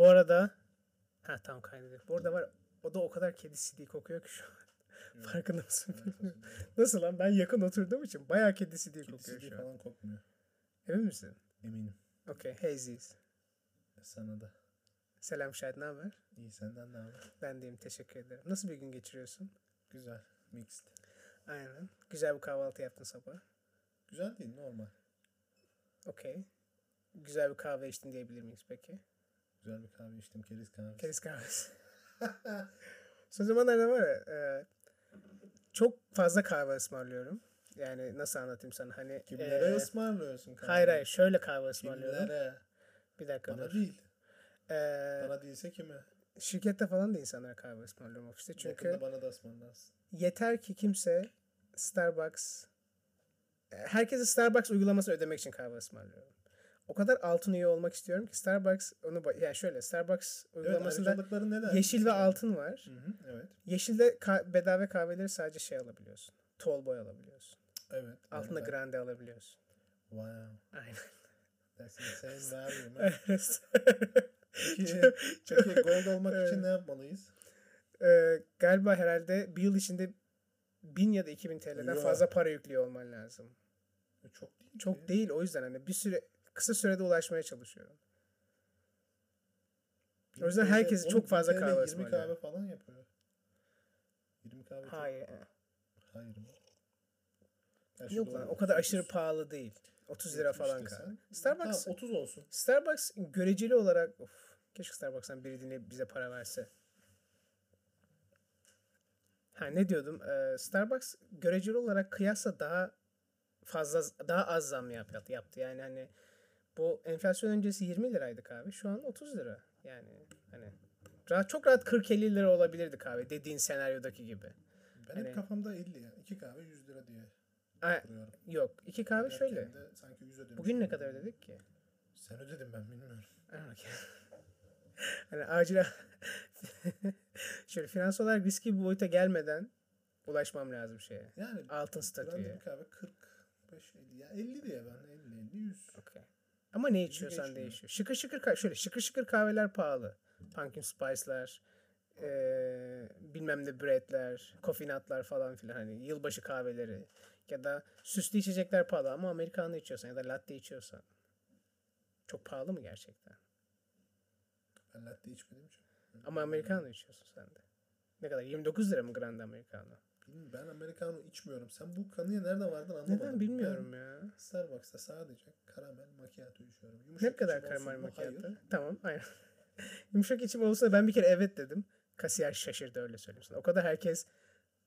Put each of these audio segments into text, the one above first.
Bu arada ha tam kaydediyor. Bu arada var o da o kadar kedi CD kokuyor ki şu an. Farkında mısın bilmiyorum. Nasıl lan ben yakın oturduğum için bayağı kedi CD Kedi kokuyor CD şu an. falan kokmuyor. Emin misin? Eminim. Okey. Hazy's. Sana da. Selam Şahit ne haber? İyi senden de haber. Ben deyim teşekkür ederim. Nasıl bir gün geçiriyorsun? Güzel. Mixed. Aynen. Güzel bir kahvaltı yaptın sabah. Güzel değil normal. Okey. Güzel bir kahve içtin diyebilir miyiz peki? Güzel bir kahve içtim. Keriz kahvesi. Keriz kahvesi. Son zamanlarda var ya e, çok fazla kahve ısmarlıyorum. Yani nasıl anlatayım sana hani Kimlere e, ısmarlıyorsun kahve? hayır hayır şöyle kahve ısmarlıyorum. Kimlere? Bir dakika Bana dur. değil. E, Bana değilse kime? şirkette falan da insanlara kahve ısmarlıyorum ofiste. Çünkü Yakında bana da ısmarlarsın. yeter ki kimse Starbucks e, herkese Starbucks uygulaması ödemek için kahve ısmarlıyorum. O kadar altın üye olmak istiyorum ki Starbucks onu yani şöyle Starbucks Evet uygulamasında neler? yeşil ve altın var. Hı hı, evet. Yeşilde ka- bedava kahveleri sadece şey alabiliyorsun. Tall boy alabiliyorsun. Evet. Altında evet. grande alabiliyorsun. Wow. Aynen. That's insane value man. Evet. Peki, peki gold olmak için ne yapmalıyız? Ee, galiba herhalde bir yıl içinde 1000 ya da 2000 TL'den Yo. fazla para yüklüyor olman lazım. Çok değil. Çok değil o yüzden hani bir süre kısa sürede ulaşmaya çalışıyorum. O yüzden herkes çok fazla kahve 20 ısmarlıyor. kahve falan yapıyor. 20 kahve çok- Hayır. Hayır mı? Ya şu Yok lan o kadar aşırı 30 pahalı değil. 30 lira 70 falan kahve. Starbucks Tamam 30 olsun. Starbucks göreceli olarak of, keşke Starbucks'tan biri dinleyip bize para verse. Ha ne diyordum? Ee, Starbucks göreceli olarak kıyasla daha fazla daha az zam yap- yaptı. Yani hani bu enflasyon öncesi 20 liraydı kahve. Şu an 30 lira. Yani hani rahat, çok rahat 40-50 lira olabilirdi kahve dediğin senaryodaki gibi. Ben Hani- hep kafamda 50 ya. 2 kahve 100 lira diye Ay, kuruyorum. yok. iki kahve Giderken şöyle. sanki 100 ödemişim. Bugün ne kadar ödedik ki? Sen ödedin ben bilmiyorum. Hani acil şöyle finansal olarak riskli bir boyuta gelmeden ulaşmam lazım şeye. Yani Altın statüye. bir kahve 45 50 ya 50 diye ben 50 50 100. Okey. Ama ne içiyorsan geçmiyor. değişiyor. Şıkır şıkır şöyle şıkır şıkır kahveler pahalı. Pumpkin spice'lar, eee, bilmem ne bread'ler, kofinatlar falan filan hani yılbaşı kahveleri ya da süslü içecekler pahalı ama americano içiyorsan ya da latte içiyorsan çok pahalı mı gerçekten? Ben latte içmedim için. Ama americano içiyorsun sen de. Ne kadar? 29 lira mı grande americano? Ben americano içmiyorum. Sen bu kanıya nereden vardın anlamadım. Neden bilmiyorum Ben ya. Starbucks'ta sadece karamel macchiato içiyorum. Yumuşak Ne kadar karamel? Hayır. macchiato? Tamam aynen. Yumuşak içim olsa ben bir kere evet dedim. Kasiyer şaşırdı öyle söyleyeyim sana. O kadar herkes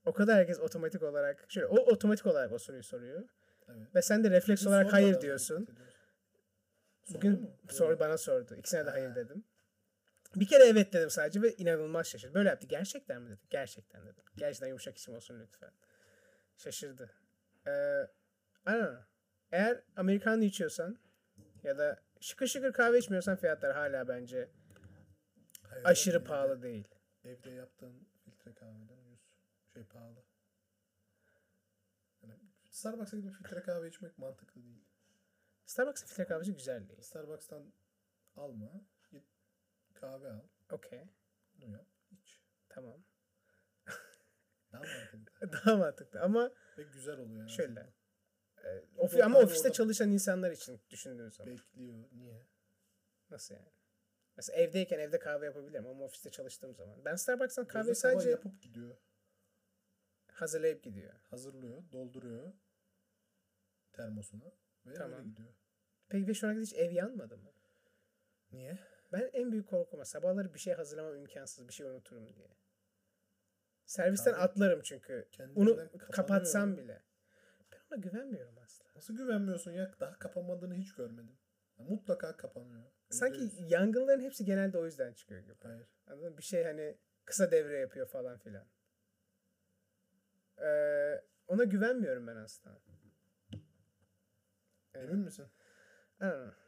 o kadar herkes otomatik olarak şöyle o otomatik olarak o soruyu soruyor. Evet. Ve sen de refleks olarak hayır diyorsun. Bugün mu? sor Yok. bana sordu. İkisine de hayır Ha. dedim. Bir kere evet dedim sadece ve inanılmaz şaşırdı. Böyle yaptı. Gerçekten mi dedim. Gerçekten dedim. Gerçekten yumuşak içim olsun lütfen. Şaşırdı. Ee, I don't know. Eğer Americano içiyorsan ya da şıkır şıkır kahve içmiyorsan fiyatlar hala bence Hayır, aşırı evde- pahalı değil. Evde yaptığın filtre kahveden ucuz. Şey pahalı. Yani Starbucks'a gidip filtre kahve içmek mantıklı değil. Starbucks'ın filtre kahvesi güzel değil. Starbucks'tan alma. Kahve al. Okey. Bunu yap. iç. Tamam. Daha mantıklı. Daha mantıklı ama Ve güzel oluyor. Şöyle. azından. e, ofi- Bu ama ofiste orada- çalışan insanlar için düşündüğün zaman. Bekliyor. Niye? Nasıl yani? Mesela evdeyken evde kahve yapabilirim ama ofiste çalıştığım zaman. Ben Starbucks'tan kahve Gözü sadece yapıp gidiyor. hazırlayıp gidiyor. Hazırlıyor. Dolduruyor. Termosuna. Ve Tamam. öyle gidiyor. Peki ve şu ana kadar hiç ev yanmadı mı? Niye? Ben en büyük korkum sabahları bir şey hazırlamam imkansız. Bir şey unuturum diye. Servisten Kahve atlarım çünkü. Onu kapatsam bile. Ben ona güvenmiyorum aslında. Nasıl güvenmiyorsun ya? Daha kapanmadığını hiç görmedim. Ya mutlaka kapanıyor. Yüzde Sanki yüz. yangınların hepsi genelde o yüzden çıkıyor gibi. Hayır. Anladın mı? Bir şey hani kısa devre yapıyor falan filan. Ee, ona güvenmiyorum ben aslında. Evet. Emin misin? I don't know.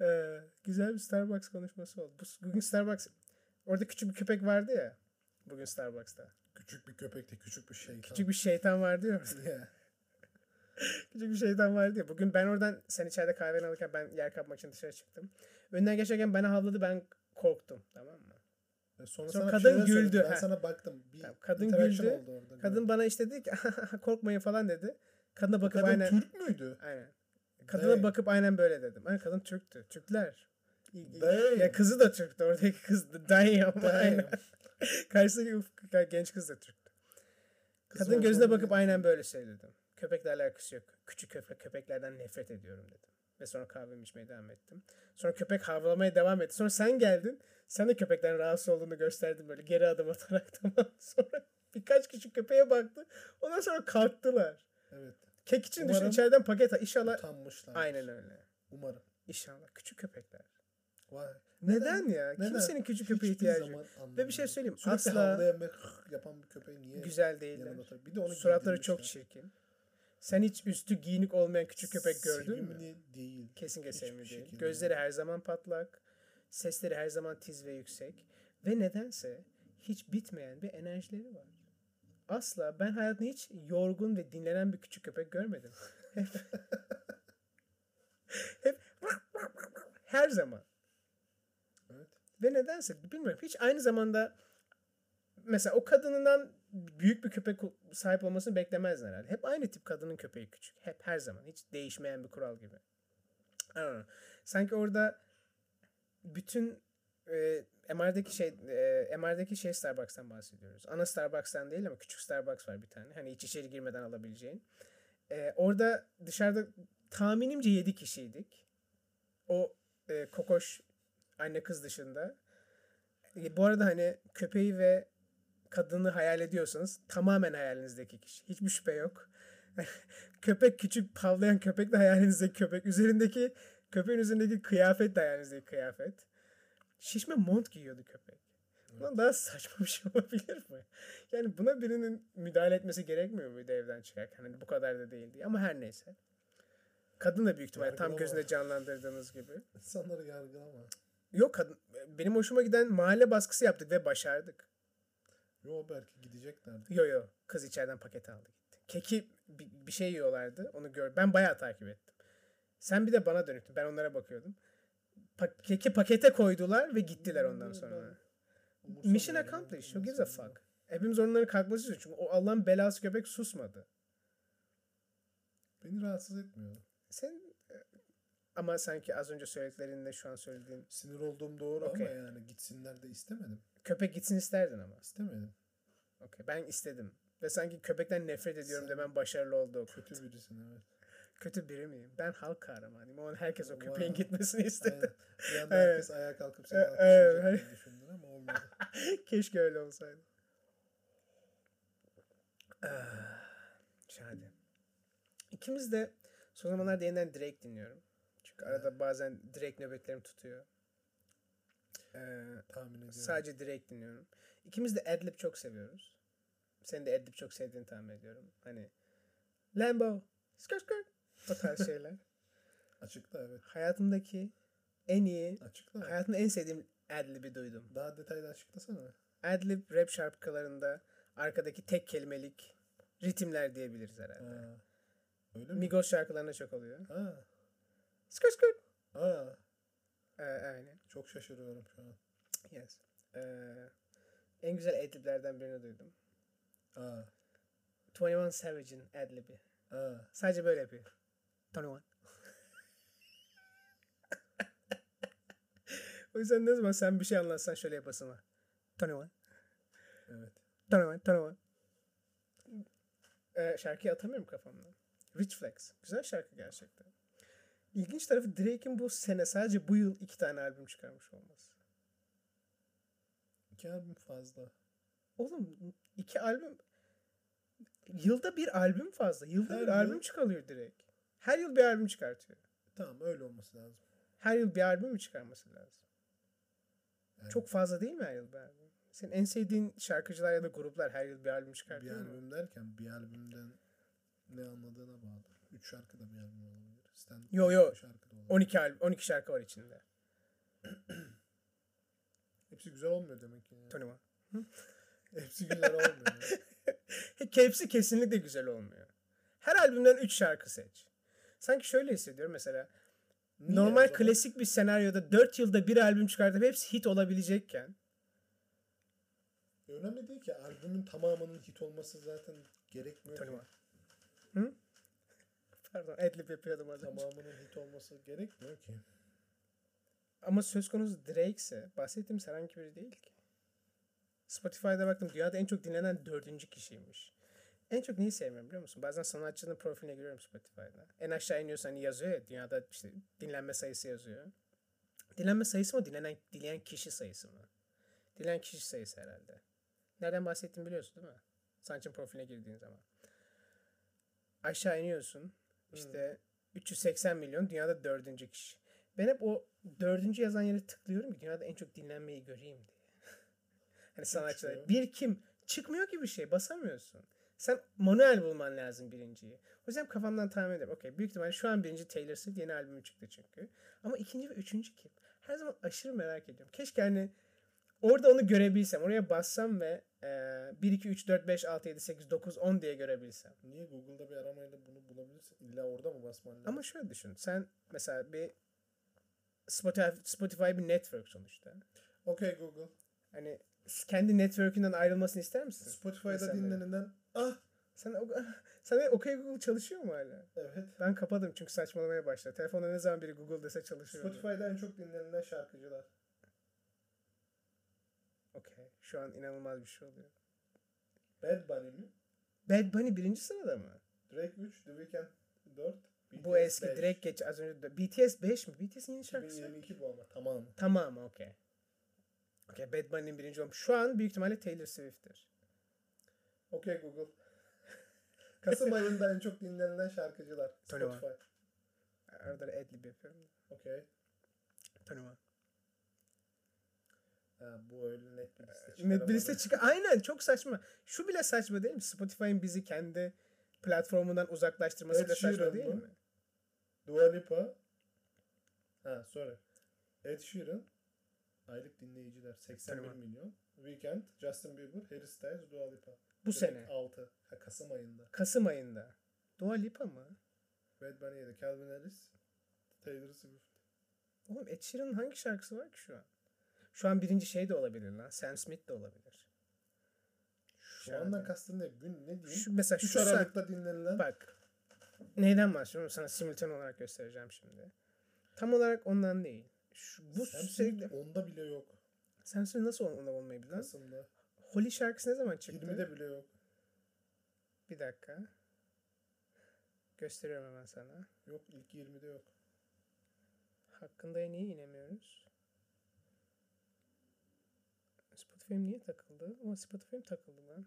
Ee, güzel bir Starbucks konuşması oldu. Bu- Bugün Starbucks orada küçük bir köpek vardı ya. Bugün Starbucks'ta. Küçük bir köpek de küçük bir şeytan. Küçük bir şeytan vardı ya. Ya. Küçük bir şeytan vardı ya. Bugün ben oradan sen içeride kahveni alırken ben yer kapmak için dışarı çıktım. Önünden geçerken bana havladı ben korktum tamam mı? Ve sonra, Sonra kadın güldü, söyledi. Ben ha. sana baktım. Bir Tamam, kadın güldü. oldu orada. Kadın bana işte dedi ki korkmayın falan dedi. Kadına bakıp kadın aynen Türk müydü? aynen. Kadına Dang. bakıp aynen böyle dedim. Hani kadın Türktü. Türkler. Dang. Ya kızı da Türktü. Oradaki kız da Damn. Damn. Aynen. Karşısındaki genç kız da Türktü. Kız Kadın gözüne olduğunu bakıp aynen böyle söyledim. Köpekle alakası yok. Küçük köpek, köpeklerden nefret ediyorum dedim. Ve sonra kahvemi içmeye devam ettim. Sonra köpek havlamaya devam etti. Sonra sen geldin. Sen de köpekten rahatsız olduğunu gösterdin böyle geri adım atarak tamam. Sonra birkaç kişi köpeğe baktı. Ondan sonra kalktılar. Evet. Kek için düşün Umarım içeriden paket al. İnşallah. Utanmışlar. Aynen öyle. Umarım. İnşallah. Küçük köpekler. Vay. Neden, ya? neden? Kimsenin küçük köpeğe ihtiyacı yok. Ve bir şey söyleyeyim. Sürekli asla havlayan ve yapan bir köpeği niye güzel değiller. Bir de onu Suratları çok çirkin. Sen hiç üstü giyinik olmayan küçük köpek gördün mü? Sevimli değil. Kesinlikle Hiçbir sevimli değil. şekilde. Gözleri her zaman patlak. Sesleri her zaman tiz ve yüksek. Ve nedense hiç bitmeyen bir enerjileri var. Asla ben hayatımda hiç yorgun ve dinlenen bir küçük köpek görmedim. Hep, hep her zaman. Evet. Ve nedense bilmiyorum. Hiç aynı zamanda mesela o kadınından büyük bir köpek sahip olmasını beklemezler herhalde. Hep aynı tip kadının köpeği küçük. Hep her zaman. Hiç değişmeyen bir kural gibi. I don't know. Sanki orada bütün e, MR'daki şey e, MR'daki şey Starbucks'tan bahsediyoruz. Ana Starbucks'tan değil ama küçük Starbucks var bir tane. Hani hiç içeri girmeden alabileceğin. E, orada dışarıda tahminimce 7 kişiydik. O e, kokoş anne kız dışında. E, bu arada hani köpeği ve kadını hayal ediyorsanız tamamen hayalinizdeki kişi. Hiçbir şüphe yok. köpek küçük pavlayan köpek de hayalinizdeki köpek. Üzerindeki köpeğin üzerindeki kıyafet de hayalinizdeki kıyafet. Şişme mont giyiyordu köpek. Bundan daha saçma bir şey olabilir mi? Yani buna birinin müdahale etmesi gerekmiyor muydu evden çıkarken? Hani bu kadar da değil diye. Ama her neyse. Kadın da büyük ihtimalle tam gözünde canlandırdığınız gibi. İnsanları yargılama. Yok kadın benim hoşuma giden mahalle baskısı yaptık ve başardık. Yo belki gideceklerdi. Yo yo kız içeriden paket aldı gitti. Keki bir, bir şey yiyorlardı onu gör. Ben bayağı takip ettim. Sen bir de bana dönüktün. Ben onlara bakıyordum. Pa- keki pakete koydular ve gittiler ondan sonra. Mission accomplished. Who gives a fuck? Hepimiz onların kalkması istiyor. Çünkü o Allah'ın belası köpek susmadı. Beni rahatsız etmiyor. Sen e, ama sanki az önce söylediklerinde şu an söylediğin Sinir olduğum doğru Okey. ama yani gitsinler de istemedim. köpek gitsin isterdin ama. İstemedim. Okey ben istedim. Ve sanki köpekten nefret ediyorum Sen- demen başarılı oldu. Kötü birisin evet. Kötü biri miyim? Ben halk kahramanıyım. Onun herkes o Wow. köpeğin gitmesini istedi. Aynen. Bir anda Evet. herkes ayağa kalkıp seni alkışlayacak evet. düşündün ama olmadı. Keşke öyle olsaydı. Ah, Şahane. İkimiz de son zamanlarda yeniden Drake dinliyorum. Çünkü arada bazen Drake nöbetlerim tutuyor. Ee, Tahmin ediyorum. sadece Drake dinliyorum. İkimiz de Adlib çok seviyoruz. Sen de Adlib çok sevdiğini tahmin ediyorum. Hani Lambo, skirt skirt o tarz şeyler. Açıkla evet. Hayatımdaki en iyi, Açıkla. hayatımda en sevdiğim Adlib'i duydum. Daha detaylı açıklasana. Adlib rap şarkılarında arkadaki tek kelimelik ritimler diyebiliriz herhalde. Ha. Öyle mi? Migos şarkılarında çok oluyor. Ha. Skirt skirt. Ha. Ee, aynen. Çok şaşırıyorum şu an. Yes. Ee, en güzel adliblerden birini duydum. Ha. 21 Savage'in adlibi. Ha. Sadece böyle yapıyor. 21. o yüzden ne zaman sen bir şey anlatsan şöyle yapasın var. 21. Evet. 21. 21. Ee, şarkıyı atamıyorum kafamdan. Rich Flex. Güzel şarkı gerçekten. İlginç tarafı Drake'in bu sene sadece bu yıl iki tane albüm çıkarmış olması. İki albüm fazla. Oğlum iki albüm yılda bir albüm fazla. Yılda Her bir yıl- albüm çıkarıyor direkt. Her yıl bir albüm çıkartıyor. Tamam öyle olması lazım. Her yıl bir albüm mü çıkarması lazım? Yani Çok fazla değil mi her yıl bir albüm? Senin en sevdiğin şarkıcılar ya da gruplar her yıl bir albüm bir çıkartıyor mu? albüm derken bir albümden ne anladığına bağlı. Üç şarkı da bir albüm olabilir. Stand Yo, yo. şarkı da olabilir. 12 albüm, 12 şarkı var içinde. Hepsi güzel olmuyor demek ki. yani. 21. Hepsi güzel olmuyor. Hepsi kesinlikle güzel olmuyor. Her albümden 3 şarkı seç. Sanki şöyle hissediyorum mesela. Niye normal zaman? klasik bir senaryoda 4 yılda bir albüm çıkartıp hepsi hit olabilecekken Önemli değil ki. Albümün tamamının hit olması zaten gerekmiyor. One. Hı? Pardon adlib yapıyordum az. Tamamının hit olması gerekmiyor ki. Ama söz konusu Drake ise bahsettiğimiz herhangi biri değil ki. Spotify'da baktım dünyada en çok dinlenen dördüncü kişiymiş. En çok neyi sevmiyorum biliyor musun? Bazen sanatçının profiline giriyorum Spotify'da. En aşağı iniyorsan hani yazıyor ya dünyada işte dinlenme sayısı yazıyor. Dinlenme sayısı mı dinlenen dinleyen kişi sayısı mı? Dinleyen kişi sayısı herhalde. Nereden bahsettiğimi biliyorsun değil mi? Sanatçının profiline girdiğin zaman. Aşağı iniyorsun. İşte 380 milyon dünyada dördüncü kişi. Ben hep o dördüncü yazan yere tıklıyorum ki dünyada en çok dinlenmeyi göreyim diye. hani sanatçılar. çıkıyor? Bir kim? Çıkmıyor ki bir şey. Basamıyorsun. Sen manuel bulman lazım birinciyi. O yüzden kafamdan tahmin ederim. Okey büyük ihtimalle şu an birinci Taylor Swift yeni albümü çıktı çünkü. Ama ikinci ve üçüncü kim? Her zaman aşırı merak ediyorum. Keşke hani orada onu görebilsem. Oraya bassam ve e, 1, 2, 3, 4, 5, 6, 7, 8, 9, 10 diye görebilsem. Niye Google'da bir aramayla bunu bulabilirsin? İlla orada mı basman lazım? Ama şöyle düşün. Sen mesela bir Spotify, Spotify bir network sonuçta. Okey Google. Hani kendi network'ünden ayrılmasını ister misin? Spotify'da İnsanların. Ah Sen, o, sen OK Google çalışıyor mu hala? evet. Ben kapadım çünkü saçmalamaya başladı. Telefonda ne zaman biri Google dese çalışıyor. Spotify'da en çok dinlenilen şarkıcılar. Okey. Şu an inanılmaz bir şey oluyor. Bad Bunny mi? Bad Bunny birinci sırada mı? Drake 3, The Weeknd 4, Bu BTS eski 5. direkt geç az önce de. BTS 5 mi? BTS'in yeni şarkısı. 2022 bu ama tamamı. Tamam okey. Okey Bad Bunny'nin birinci olmuş. Şu an büyük ihtimalle Taylor Swift'tir. Okey Google. Kasım ayında en çok dinlenilen şarkıcılar. Spotify. Arada adlib yapıyorum. Okey. Ha, bu öyle net bir liste Net bir liste çıkar. Aynen çok saçma. Şu bile saçma değil mi? Spotify'ın bizi kendi platformundan uzaklaştırması Ed bile saçma Sheeran değil mı? mi? Dua Lipa. Ha sorry. Ed Sheeran. Aylık dinleyiciler 81 Tamam. milyon. Weekend, Justin Bieber, Harry Styles, Dua Lipa. Bu sene. 6. Ha, Kasım ayında. Kasım ayında. Dua Lipa mı? Bad Bunny 7, Calvin Harris, Taylor Swift. Oğlum Ed Sheeran'ın hangi şarkısı var ki şu an? Şu an birinci şey de olabilir lan. Sam Smith de olabilir. Şu Yani. andan kastın ne? Gün ne diyeyim? Şu, mesela 3 şu Aralık'ta dinlenilen. bak neyden bahsediyorum sana simultan olarak göstereceğim şimdi. Tam olarak ondan değil. Şu, bu Sam sürekli... Onda bile yok. Sam Smith nasıl onda olmayabilir? Kasım'da. Holy şarkısı ne zaman çıktı? 20'de bile yok. Bir dakika. Gösteriyorum hemen sana. Yok ilk 20'de yok. Hakkında niye inemiyoruz? Spotify'ım niye takıldı? Ama Spotify'ım takıldı lan.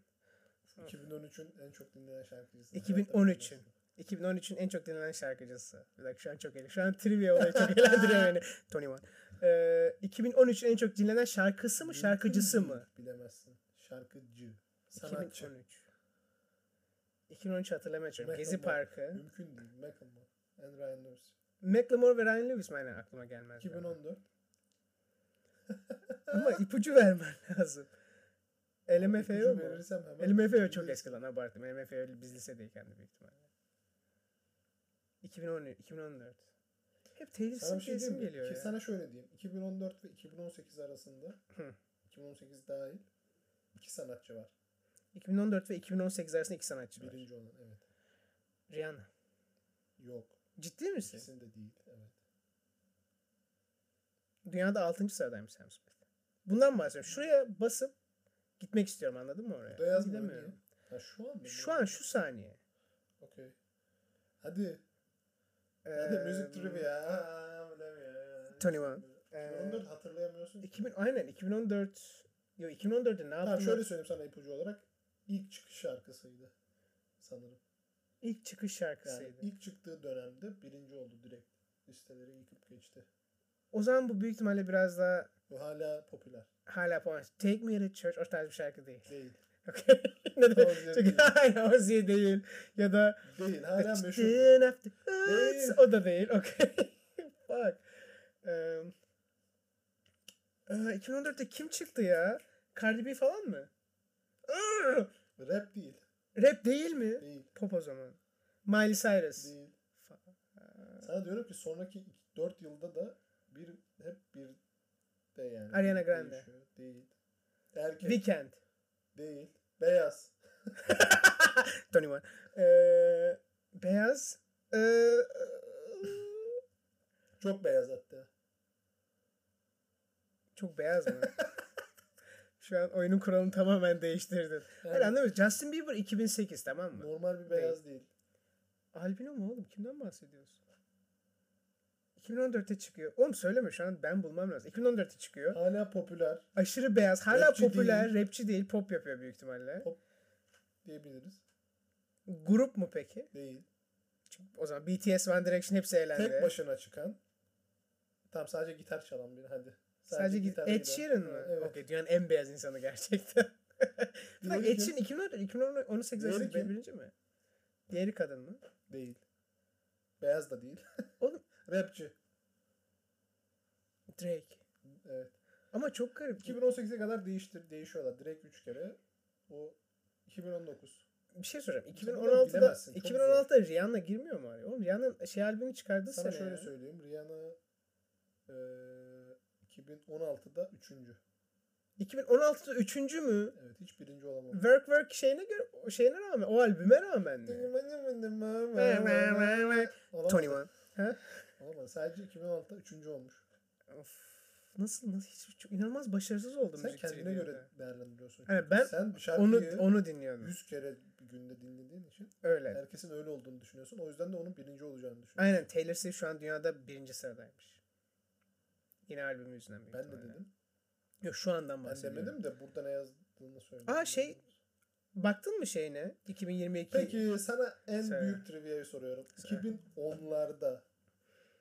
Ha. 2013'ün en çok dinlenen şarkıcısı. 2013'ün. 2013'ün en çok dinlenen şarkıcısı. Bir dakika şu an çok eğlenceli. Şu an trivia olayı çok eğlendiriyor beni. Tony One. Ee, 2013'ün en çok dinlenen şarkısı mı şarkıcısı mı? Bilemezsin. Şarkıcı. Sanatçı. 2013. 2013 hatırlamaya çalışıyorum. Gezi. Parkı. Mümkün değil. Macklemore. And Ryan Lewis. Macklemore ve Ryan Lewis mi aynen aklıma gelmez. benim. 2014. Ama ipucu vermen lazım. LMFAO mu? LMFAO çok bilirsin. eski lan abarttım. LMFAO biz lisedeyken de büyük ihtimalle. 2013, 2014. Hep Taylor Swift şey isim geliyor Ki ya. Sana şöyle diyeyim. 2014 ve 2018 arasında Hı. 2018 dahil iki sanatçı var. 2014 ve 2018 arasında iki sanatçı var. Birinci olan evet. Rihanna. Yok. Ciddi misin? İkisinde değil. Evet. Dünyada 6. sıradaymış Sam Smith. Bundan bahsediyorum. Şuraya basıp gitmek istiyorum anladın mı oraya? Yazmıyor Gidemiyorum. Ha şu an mı? Şu an şu saniye. Okey. Hadi. Ee, Hadi müzik trivia. Tony One. Ee, 2014 hatırlayamıyorsun. ki. 2000, aynen 2014 Yo 2014'te ne Tamam yaptım? şöyle söyleyeyim sana ipucu olarak. ilk çıkış şarkısıydı. Sanırım. İlk çıkış şarkısıydı. Yani ilk çıktığı dönemde birinci oldu direkt. Listeleri yıkıp geçti. O zaman bu büyük ihtimalle biraz daha Bu hala popüler. hala puan. Take Me to Church o tarz bir şarkı değil. Değil. Okay. ne de çünkü aynen Oziye değil. Ya da Değil. Hala meşhur. Değil. O da değil. Okay. Fuck. Um, aa, 2014'te kim çıktı ya? Cardi B falan mı? Rap değil. Rap değil mi? Değil. Pop o zaman. Miley Cyrus. Değil. Sana diyorum ki sonraki 4 yılda da bir hep bir de yani. Ariana Grande. Değişiyor. Değil. Erkek. Weekend. Değil. Beyaz. Tony One. Ee, beyaz. Ee, Çok beyaz hatta. çok beyaz mı? Şu an oyunun kuralını tamamen değiştirdin. Yani anlamıyorum. Justin Bieber 2008 tamam mı? normal bir beyaz değil. Albino mu oğlum? Kimden bahsediyorsun? 2014'te çıkıyor. Oğlum söyleme şu an ben bulmam lazım. 2014'te çıkıyor. Hala popüler Aşırı beyaz. Hala Rapçi popüler. Rapçi değil. Pop yapıyor büyük ihtimalle. Pop. diyebiliriz. Grup mu peki? Değil. Çünkü o zaman BTS, One Direction hepsi elendi. Tek başına çıkan. Tam sadece gitar çalan biri hadi. Sadece git. gitarıyla. Ed Sheeran mı? Evet. Okey. Dünyanın en beyaz insanı gerçekten. Bak Ed? Sheeran 2014, 2018 Diğeri arasında kim? birinci mi? Diğeri kadın mı? Değil. Beyaz da değil. Oğlum Rapçi. Drake. Evet. Ama çok garip. 2018'e kadar değiştir, değişiyorlar. Direkt 3 kere. O 2019. Bir şey soracağım. Bunları 2016'da bilemezsin, çok 2016'da Rihanna girmiyor mu araya? Oğlum Rihanna şey albümünü çıkardı Sana sene şöyle ya. söyleyeyim. Rihanna e, 2016'da 3. 2016'da üçüncü mü? Evet hiç birinci olamadı. Work Work şeyine göre o şeyine rağmen o albüme rağmen mi? Tony Olamadı. One. Ha? Olamadı. Sadece 2016'da 3. olmuş. Of. Nasıl nasıl hiç çok inanılmaz başarısız oldum Sen kendine göre değerlendiriyorsun. Evet, çünkü. ben Sen onu onu dinliyordum. 100 kere bir günde dinlediğin için Öyle. herkesin öyle olduğunu düşünüyorsun. O yüzden de onun birinci olacağını düşünüyorsun. Aynen Taylor Swift şu an dünyada birinci sıradaymış. Yine albümü yüzünden büyük Ben de dedim. Yok şu andan Ben bahsediyorum. demedim de burada ne yazdığını söyledim. Aa, şey- Baktın mı şeyine? 2022 Peki sana en Söyle. büyük trivia'yı soruyorum. Söyle. 2010'larda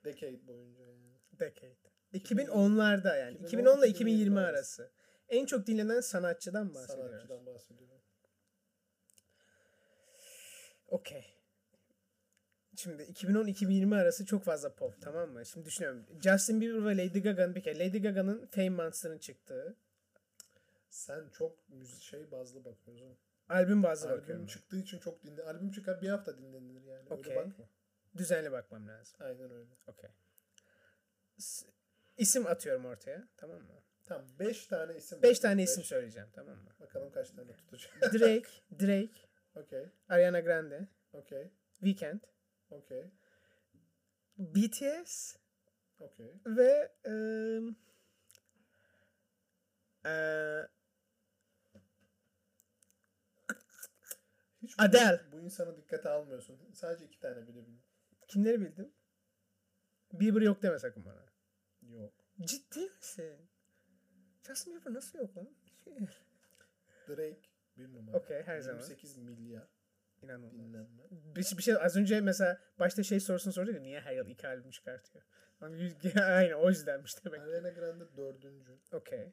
decade boyunca yani. Decade. 2010'larda yani. 2010 2010 ile 2020 2020 arası. En çok dinlenen sanatçıdan bahsediyoruz. Sanatçıdan bahsediyorum. Okey. Şimdi 2010-2020 arası çok fazla pop tamam mı? Şimdi düşünüyorum. Justin Bieber ve Lady Gaga'nın bir kere Lady Gaga'nın Fame Monster'ın çıktığı Sen çok müzik şey bazlı bakıyorsun. albüm bazlı Albüm bakıyorum. çıktığı için çok dinle. Albüm çıkar bir hafta dinlenilir yani. Okey. Öyle bakma. Düzenli bakmam lazım. Aynen öyle. Okey. İsim atıyorum ortaya tamam mı? Tamam 5 tane isim. 5 var. tane Beş. isim söyleyeceğim tamam mı? Bakalım kaç tane tutacak. Drake, Drake, Okey. Ariana Grande, Okey. Weekend, Okey. BTS Okey. ve eee eee, Hiç Adele. Bu, bu insanı dikkate almıyorsun. Sadece iki tane bilebildim. kimleri bildim? Bieber yok deme sakın bana. Yok. Ciddi misin? Justin Bieber nasıl yok lan? Drake bir numara. Okey, her zaman. 28 milyar İnanılmaz. dinlenme. Bir, bir şey az önce mesela başta şey sorusunu sorduk ya niye her yıl iki albüm çıkartıyor? Yüz- Aynen o yüzdenmiş demek. Ariana Grande dördüncü. Okey.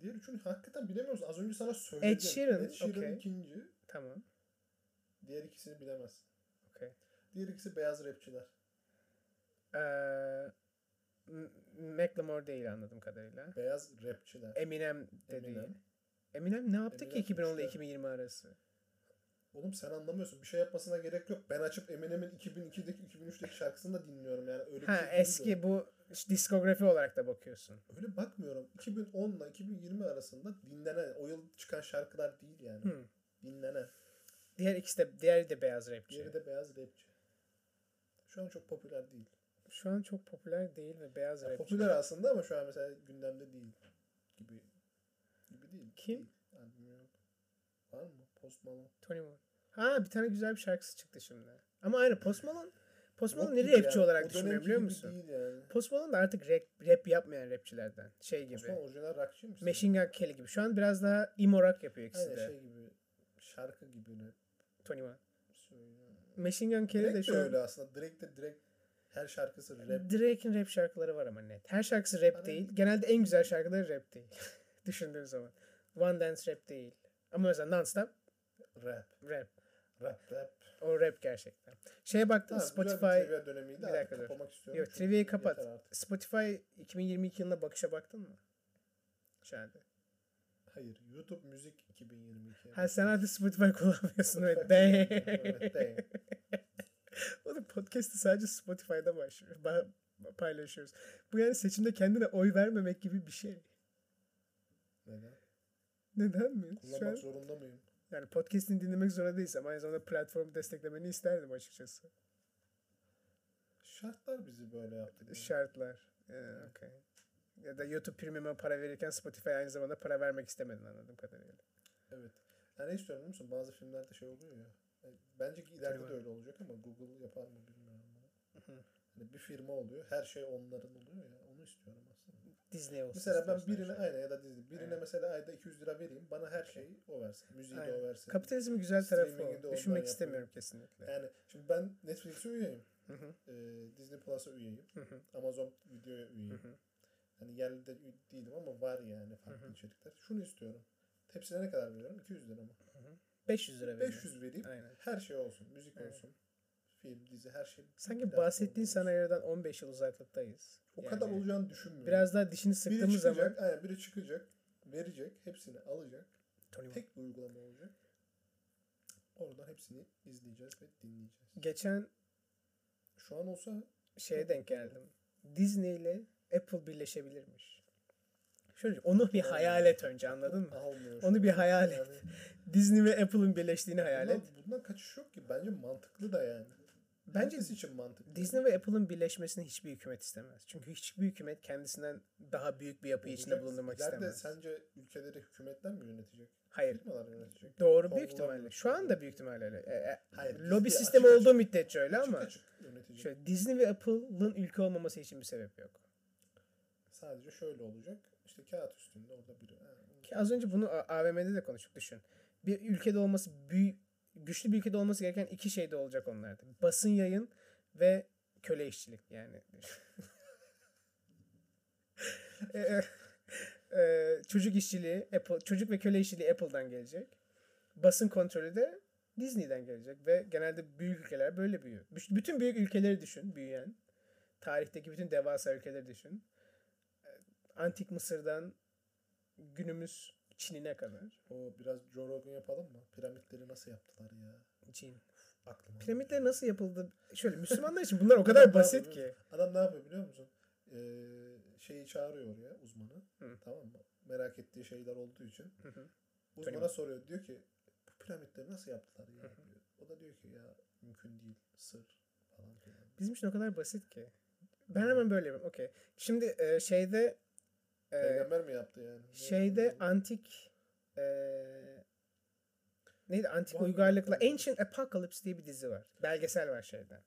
Diğer üçünü hakikaten bilemiyoruz. Az önce sana söyledim. Ed Sheeran, Ed Sheeran okey. ikinci. Tamam. Diğer ikisini bilemezsin. Okey. Diğer ikisi beyaz rapçiler. Ee, Macklemore değil anladığım kadarıyla. Beyaz rapçiler. Eminem de Eminem. değil. Eminem ne yaptı Eminem ki 2010 ile üçte. 2020 arası? Oğlum sen anlamıyorsun. Bir şey yapmasına gerek yok. Ben açıp Eminem'in 2002'deki 2003'teki şarkısını da dinliyorum yani. Öyle bir Ha şey eski bu diskografi olarak da bakıyorsun. Öyle bakmıyorum. 2010 ile 2020 arasında dinlenen, o yıl çıkan şarkılar değil yani. Hmm. Dinlenen. Diğer ikisi de diğeri de beyaz rapçi. Diğeri de beyaz rapçi. Şu an çok popüler değil. Şu an çok popüler değil ve beyaz Ya rapçi. popüler aslında ama şu an mesela gündemde değil. Gibi. Gibi değil. Kim? Albüm yok. Var mı? Post Malone. Tony Moore. Ha bir tane güzel bir şarkısı çıktı şimdi. Ama aynı Post Malone. Post Yok Malone gibi ne rapçi yani. olarak düşünüyor biliyor musun? Yani. Post Malone da artık rap, rap yapmayan rapçilerden. Şey gibi. Osman orijinal rockçıymış. Machine Gun Kelly gibi. Şu an biraz daha emo rock yapıyor ikisi Aynen de. şey gibi. Şarkı gibi rap Tony söylüyor. Machine Gun Kelly de şu an öyle aslında. Drake de direkt her şarkısı rap. Drake'in rap şarkıları var ama net. Her şarkısı rap Hani- değil. Genelde en güzel şarkıları rap değil. Düşündüğün zaman. One Dance rap değil. Ama mesela Nonstop Rap. rap. Rap rap. O rap gerçekten. Şeye baktım Tamam, güzel bir Spotify. trivia dönemiydi. Bir dakika dur. kapamak istiyorum. Yok trivia'yı kapat. Spotify 2022 yılına bakışa baktın mı? Şahane. Hayır. YouTube Müzik 2022. Ha sen hadi Spotify kullanmıyorsun evet. Spotify kullanmıyorum, evet, de. Oğlum podcast'i sadece Spotify'da başlıyor. Ba- paylaşıyoruz. Bu yani seçimde kendine oy vermemek gibi bir şey. Neden? Neden mi? Şu an, Kullanmak zorunda mıyım? Yani podcast'ini dinlemek zorunda değilsem aynı zamanda platformu desteklemeni isterdim açıkçası. Şartlar bizi böyle yaptı. Şartlar. Ee, okey. Ya da YouTube Premium'a para verirken Spotify aynı zamanda para vermek istemedin anladığım kadarıyla. Evet. Yani ne istiyorum biliyor musun? Bazı filmlerde şey oluyor ya. Yani Bence ki ileride de Firma. öyle olacak ama Google yapar mı bilmiyorum. Hani bir firma oluyor. Her şey onların oluyor ya. Onu istiyorum aslında. Disney olsun. Mesela ben birine an. aynen ya da Disney. Birine Evet. mesela ayda 200 lira vereyim. Bana her şeyi o versin. Müziği de Aynen. o versin. Kapitalizmin güzel tarafı de o. Düşünmek istemiyorum kesinlikle. Yani şimdi ben Netflix'e üyeyim. Hı hı, Ee, Disney Plus'a üyeyim. hı hı, Amazon Video'ya üyeyim. hı. Hani yerli de değilim ama var yani farklı Hı hı. içerikler. Şunu istiyorum. Hepsine ne kadar veriyorum? 200 lira mı? 500 lira veriyorum. 500 vereyim. Aynen. Her şey olsun. Müzik Evet. olsun. Film, dizi her şey. Sanki bahsettiğin senaryodan 15 yıl uzaklıktayız. O Yani kadar olacağını düşünmüyorum. Biraz daha dişini biri sıktığımız zaman çıkacak, aynen biri çıkacak, verecek, hepsini alacak. Tony. Tek bir uygulama olacak. Oradan hepsini izleyeceğiz ve dinleyeceğiz. geçen Şu an olsa şeye denk geldim. Disney ile Apple birleşebilirmiş. Şöyle onu bir hayal et önce anladın mı? almıyor. Onu bir hayal et. Yani Disney ve Apple'ın birleştiğini hayal et. bundan, bundan kaçış yok ki. Bence mantıklı da yani. Bence Herkes için mantıklı. Disney ve Apple'ın birleşmesini hiçbir hükümet istemez. Çünkü hiçbir hükümet kendisinden daha büyük bir yapı içinde Olacak. bulundurmak İleride istemez. sence ülkeleri hükümetler mi yönetecek? Hayır. Firmalar yönetecek. Doğru büyük ihtimalle. Şu anda büyük ihtimalle öyle. E, e, Hayır, lobi Disney sistemi açık olduğu müddetçe öyle Açık ama açık yönetecek. şöyle Disney ve Apple'ın ülke olmaması için bir sebep yok. Sadece şöyle olacak. İşte kağıt üstünde orada biri. Ha, Ki az önce bunu A- AVM'de de konuştuk düşün. Bir ülkede olması büyük güçlü bir ülkede olması gereken iki şey de olacak onlarda. Basın yayın ve köle işçilik yani. E, e, çocuk işçiliği Apple çocuk ve köle işçiliği Apple'dan gelecek. Basın kontrolü de Disney'den gelecek ve genelde büyük ülkeler böyle büyüyor. Bütün büyük ülkeleri düşün, büyüyen. Tarihteki bütün devasa ülkeleri düşün. E, Antik Mısır'dan günümüz Çin'ine kadar. O biraz Joe Rogan yapalım mı? Piramitleri nasıl yaptılar ya? Çin. Aklıma. Piramitler nasıl yapıldı? Şöyle Müslümanlar için bunlar o Adam kadar ne basit ki. Adam ne yapıyor biliyor musun? Ee, şeyi çağırıyor oraya uzmanı. Hı. Tamam mı? Merak ettiği şeyler olduğu için. Hı hı. Uzmana soruyor. Diyor ki bu piramitleri nasıl yaptılar ya? Hı hı. diyor. O da diyor ki ya mümkün değil. Sır falan filan. Bizim için o kadar basit ki. Ben hemen böyle yapayım. Okey. Şimdi e, şeyde e, Peygamber mi yaptı yani? Şeyde antik e, neydi antik Var- uygarlıkla. Ancient Apocalypse diye bir dizi var. Belgesel var şeyde.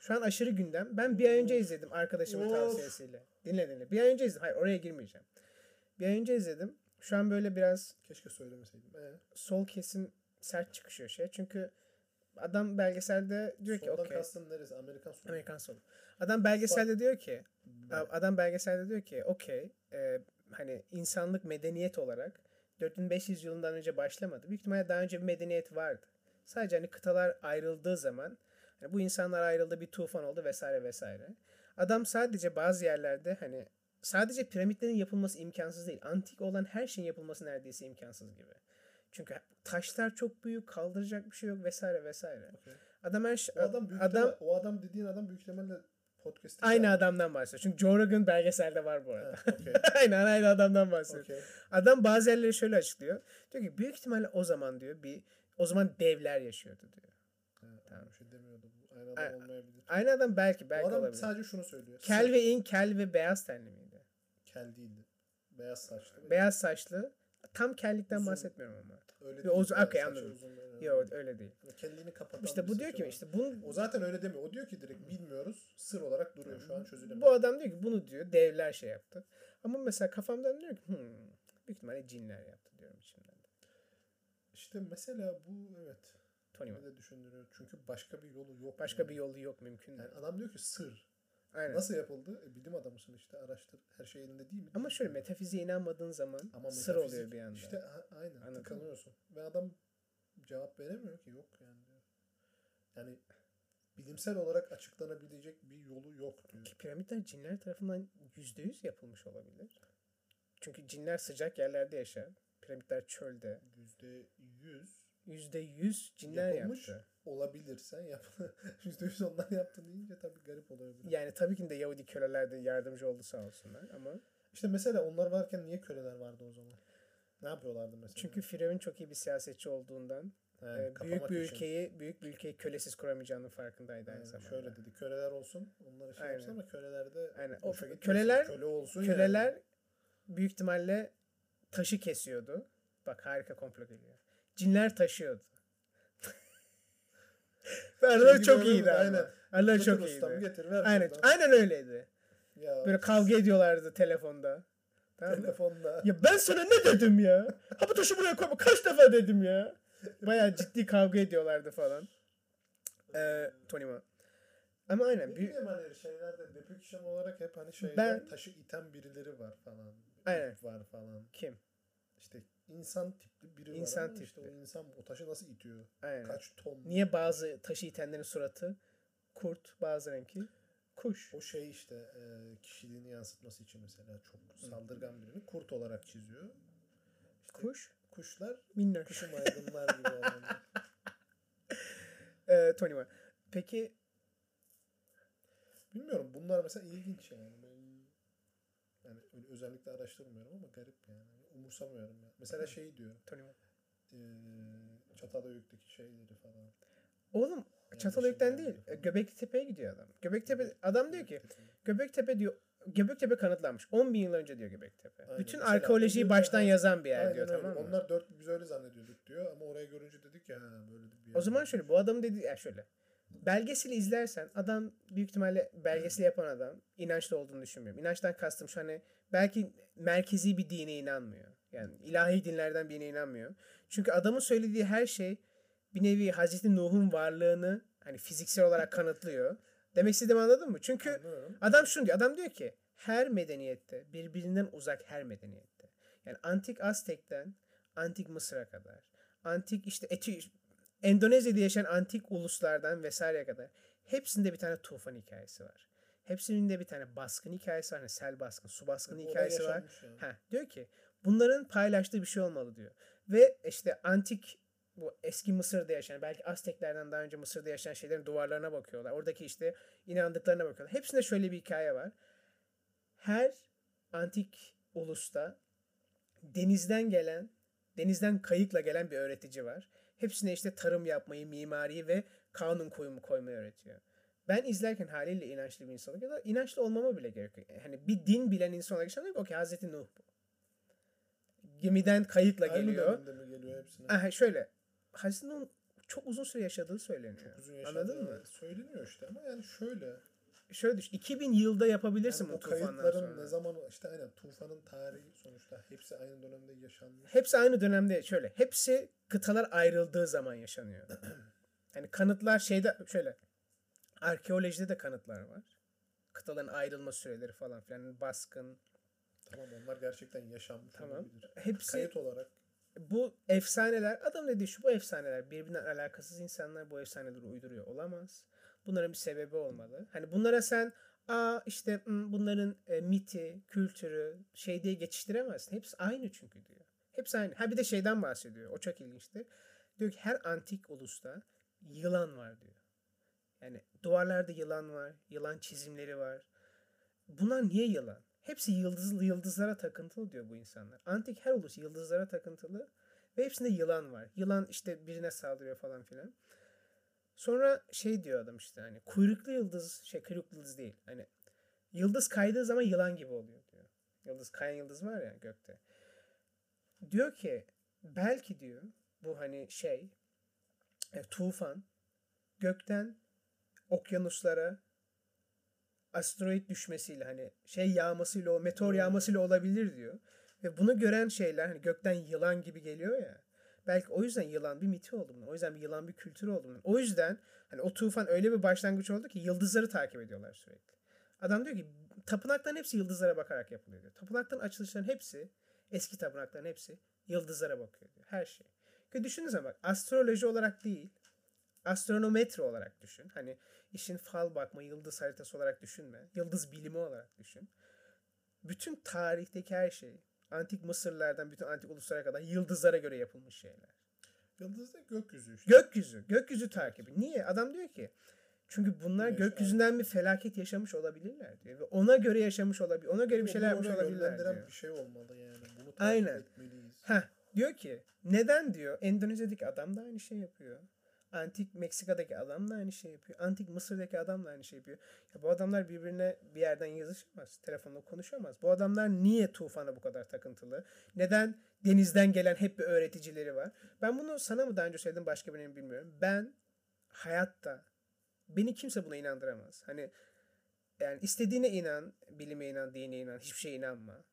Şu an aşırı gündem. Ben bir ay önce izledim arkadaşımın Of. tavsiyesiyle. Dinle dinle. Bir ay önce izledim. Hayır oraya girmeyeceğim. Bir ay önce izledim. Şu an böyle biraz Keşke söylemeseydim. Ee, sol kesim sert çıkışıyor şey. Çünkü adam belgeselde diyor ki soldan okey. kastın neresi? Amerikan solu. Amerikan solu. Adam belgeselde diyor ki adam belgeselde diyor ki okey e, hani insanlık medeniyet olarak 4500 yılından önce başlamadı. Büyük ihtimalle daha önce bir medeniyet vardı. Sadece hani kıtalar ayrıldığı zaman hani bu insanlar ayrıldı bir tufan oldu vesaire vesaire. Adam sadece bazı yerlerde hani sadece piramitlerin yapılması imkansız değil. Antik olan her şeyin yapılması neredeyse imkansız gibi. Çünkü taşlar çok büyük, kaldıracak bir şey yok vesaire vesaire. Okey. Adam her şey, O adam büyük adam o adam dediğin adam büyük ihtimalle podcast'te aynı adamdan bahsediyor. Çünkü Joe Rogan belgeselde var bu arada. Ha, okey. Aynen aynı adamdan bahsediyor. Okey. Adam bazı yerleri şöyle açıklıyor. Diyor ki büyük ihtimalle o zaman diyor bir o zaman devler yaşıyordu diyor. Ha, Tamam. Bir şey demiyordu. Bu Aynı Ay- adam olmayabilir. Aynı adam belki belki adam olabilir. sadece şunu söylüyor. Kel ve in, kel ve beyaz tenli miydi? Kel değildi. Beyaz saçlı. Beyaz saçlı. Tam kellikten Uzun. bahsetmiyorum ama. Öyle değil. Okey, saçı anladım. uzun. Yok öyle değil. Yani Kendini kapatan İşte bu diyor ki işte bunu O zaten öyle demiyor. O diyor ki direkt bilmiyoruz. Sır olarak duruyor. Şu an çözülemiyor. bu adam diyor ki bunu diyor devler şey yaptı. Ama mesela kafamdan diyor ki hmm, büyük ihtimalle cinler yaptı diyorum içimden. İşte mesela bu evet. Tony de düşündürüyor. Çünkü başka bir yolu yok. Başka yani. bir yolu yok mümkün Yani değil. adam diyor ki sır. Aynen. Nasıl yapıldı? E, bilim adamısın işte araştır. Her şey elinde değil mi? Ama şöyle metafiziğe inanmadığın zaman Ama sır oluyor bir anda. İşte a- aynen Anladın mı? tıkanıyorsun. Ve adam cevap veremiyor ki yok yani diyor. Yani bilimsel olarak açıklanabilecek bir yolu yok diyor. Ki piramitler cinler tarafından %100 yapılmış olabilir. Çünkü cinler sıcak yerlerde yaşar. Piramitler çölde. Yüzde yüz Yüzde yüz cinler yapılmış yaptı. olabilir. Sen yap. Yüzde yüz onlar yaptı deyince tabii garip olabilir. Yani tabii ki de Yahudi köleler de yardımcı oldu sağ olsunlar ama İşte mesela onlar varken niye köleler vardı o zaman? Ne yapıyorlardı mesela? çünkü Firavun çok iyi bir siyasetçi olduğundan He, e, büyük bir için. ülkeyi büyük bir ülkeyi kölesiz kuramayacağının farkındaydı aynı zamanda. Şöyle dedi. Köleler olsun. Onlara şey yapsın ama köleler de Aynen. O köleler köle olsun köleler yani. büyük ihtimalle taşı kesiyordu. Bak harika komplo geliyor. Cinler taşıyordu. Gibi çok iyiydi ama. Aynen. Getir çok ustam, iyiydi. Getir ver Aynen, şuradan. aynen öyleydi. Ya, Böyle kavga ediyorlardı telefonda. Tamam telefonda. Ya ben sana ne dedim ya? Ha bu taşı buraya koyma. Kaç defa dedim ya? Bayağı ciddi kavga ediyorlardı falan. Ee, Tony Ma. Ama aynen. Bileyim hani şeylerde depiction olarak hep hani şeyler Ben- taşı iten birileri var falan. Aynen. Var falan. kim? İşte insan tipli biri İnsan var ama işte o insan o taşı nasıl itiyor? Aynen. Kaç ton? Niye bazı taşı itenlerin suratı kurt, bazılarınki kuş? O şey işte e, kişiliğini yansıtması için mesela çok saldırgan birini kurt olarak çiziyor. İşte Kuş, Kuşlar minnoş. kuşu maymunlar gibi olanlar. Ee, Tony Ma. Peki Bilmiyorum bunlar mesela ilginç yani. Ben, yani özellikle araştırmıyorum ama garip yani. Umursamıyorum ya. Mesela şey diyor. Tony Ma. E, Çatalhöyük'teki şeyleri falan. Oğlum Yani Çatalhöyük'ten değil. falan. Göbektepe'ye gidiyor adam. Göbektepe adam diyor ki Göbektepe. Diyor Göbektepe kanıtlanmış. 10 bin yıl önce diyor Göbektepe. Aynen. Bütün Mesela arkeolojiyi baştan ha, yazan bir yer Aynen diyor öyle. tamam mı? Onlar dört biz öyle zannediyorduk diyor ama oraya görünce dedik ha böyle bir yer. O zaman şöyle bu adam dedi ya şöyle. Belgeseli izlersen adam büyük ihtimalle belgeseli yapan adam inançlı olduğunu düşünmüyorum. İnançtan kastım şu hani belki merkezi bir dine inanmıyor. Yani ilahi dinlerden birine inanmıyor. Çünkü adamın söylediği her şey bir nevi Hazreti Nuh'un varlığını hani fiziksel olarak kanıtlıyor. Demek istediğimi anladın mı? Çünkü Anlıyorum. Adam şunu diyor. Adam diyor ki her medeniyette birbirinden uzak her medeniyette. Yani antik Aztek'ten antik Mısır'a kadar. Antik işte Eti Endonezya'da yaşayan antik uluslardan vesaireye kadar. Hepsinde bir tane tufan hikayesi var. Hepsinin de bir tane baskın hikayesi var. Hani sel baskın, su baskını hikayesi var. yani. Ha, diyor ki bunların paylaştığı bir şey olmalı diyor. Ve işte antik bu eski Mısır'da yaşayan belki Azteklerden daha önce Mısır'da yaşayan şeylerin duvarlarına bakıyorlar. Oradaki işte inandıklarına bakıyorlar. Hepsinde şöyle bir hikaye var. Her antik ulusta denizden gelen, denizden kayıkla gelen bir öğretici var. Hepsine işte tarım yapmayı, mimariyi ve kanun koyumu koymayı öğretiyor. Ben izlerken haliyle inançlı bir insan ya da inançlı olmama bile gerek yok. Hani bir din bilen insan olarak düşünüyorum ki okey Hazreti Nuh bu. Gemiden kayıkla Aynı geliyor. mi geliyor hepsine? Aha, şöyle. Hazreti Nuh çok uzun süre yaşadığı söyleniyor. Uzun yaşadığı Anladın mı? Söyleniyor işte ama yani şöyle. Şöyle düşün. 2000 yılda yapabilirsin Yani bu o tufandan kayıtların sonra. ne zaman işte aynen tufanın tarihi sonuçta hepsi aynı dönemde yaşanmış. Hepsi aynı dönemde şöyle. Hepsi kıtalar ayrıldığı zaman yaşanıyor. hani kanıtlar şeyde şöyle. Arkeolojide de kanıtlar var. Kıtaların ayrılma süreleri falan filan. Baskın. Tamam onlar gerçekten yaşanmış Tamam. olabilir. Hepsi Kayıt olarak bu efsaneler adam dediği şu bu efsaneler birbirinden alakasız insanlar bu efsaneleri uyduruyor olamaz. Bunların bir sebebi olmalı. Hani bunlara sen aa işte bunların e, miti, kültürü şey diye geçiştiremezsin. Hepsi aynı çünkü diyor. Hepsi aynı. Ha bir de şeyden bahsediyor. O çok ilginçti. Diyor ki her antik ulusta yılan var diyor. Yani duvarlarda yılan var. Yılan çizimleri var. Bunlar niye yılan? Hepsi yıldızlı yıldızlara takıntılı diyor bu insanlar. Antik her ulus yıldızlara takıntılı ve hepsinde yılan var. Yılan işte birine saldırıyor falan filan. Sonra şey diyor adam işte hani kuyruklu yıldız şey kuyruklu yıldız değil. Hani yıldız kaydığı zaman yılan gibi oluyor diyor. Yıldız kayan yıldız var ya gökte. Diyor ki belki diyor bu hani şey e, tufan gökten okyanuslara asteroid düşmesiyle hani şey yağmasıyla o meteor yağmasıyla olabilir diyor. Ve bunu gören şeyler hani gökten yılan gibi geliyor ya. Belki o yüzden yılan bir miti oldu bunun. O yüzden bir yılan bir kültür oldu bunun. O yüzden hani o tufan öyle bir başlangıç oldu ki yıldızları takip ediyorlar sürekli. Adam diyor ki tapınakların hepsi yıldızlara bakarak yapılıyor diyor. Tapınakların açılışların hepsi eski tapınakların hepsi yıldızlara bakıyor diyor. Her şey. Ki düşünün bak astroloji olarak değil astronometre olarak düşün. Hani işin fal bakma, yıldız haritası olarak düşünme. Yıldız bilimi olarak düşün. Bütün tarihteki her şey Antik Mısırlardan bütün antik uluslara kadar yıldızlara göre yapılmış şeyler. Yıldız da gökyüzü işte. Gökyüzü, gökyüzü takibi. Niye? Adam diyor ki çünkü bunlar Güneş, gökyüzünden bir felaket yaşamış olabilirler diyor. Ve ona göre yaşamış olabilir. Ona göre bir şeyler yapmış olabilirler diyor. bir şey olmalı yani. Bunu Aynen. etmeliyiz. Heh, diyor ki neden diyor Endonezya'daki adam da aynı şey yapıyor. Antik Meksika'daki adam da aynı şey yapıyor. Antik Mısır'daki adam da aynı şey yapıyor. Ya bu adamlar birbirine bir yerden yazışamaz. Telefonla konuşamaz. Bu adamlar niye tufana bu kadar takıntılı? Neden denizden gelen hep bir öğreticileri var? Ben bunu sana mı daha önce söyledim başka birine mi bilmiyorum. Ben hayatta beni kimse buna inandıramaz. Hani yani istediğine inan, bilime inan, dine inan, hiçbir şeye inanma.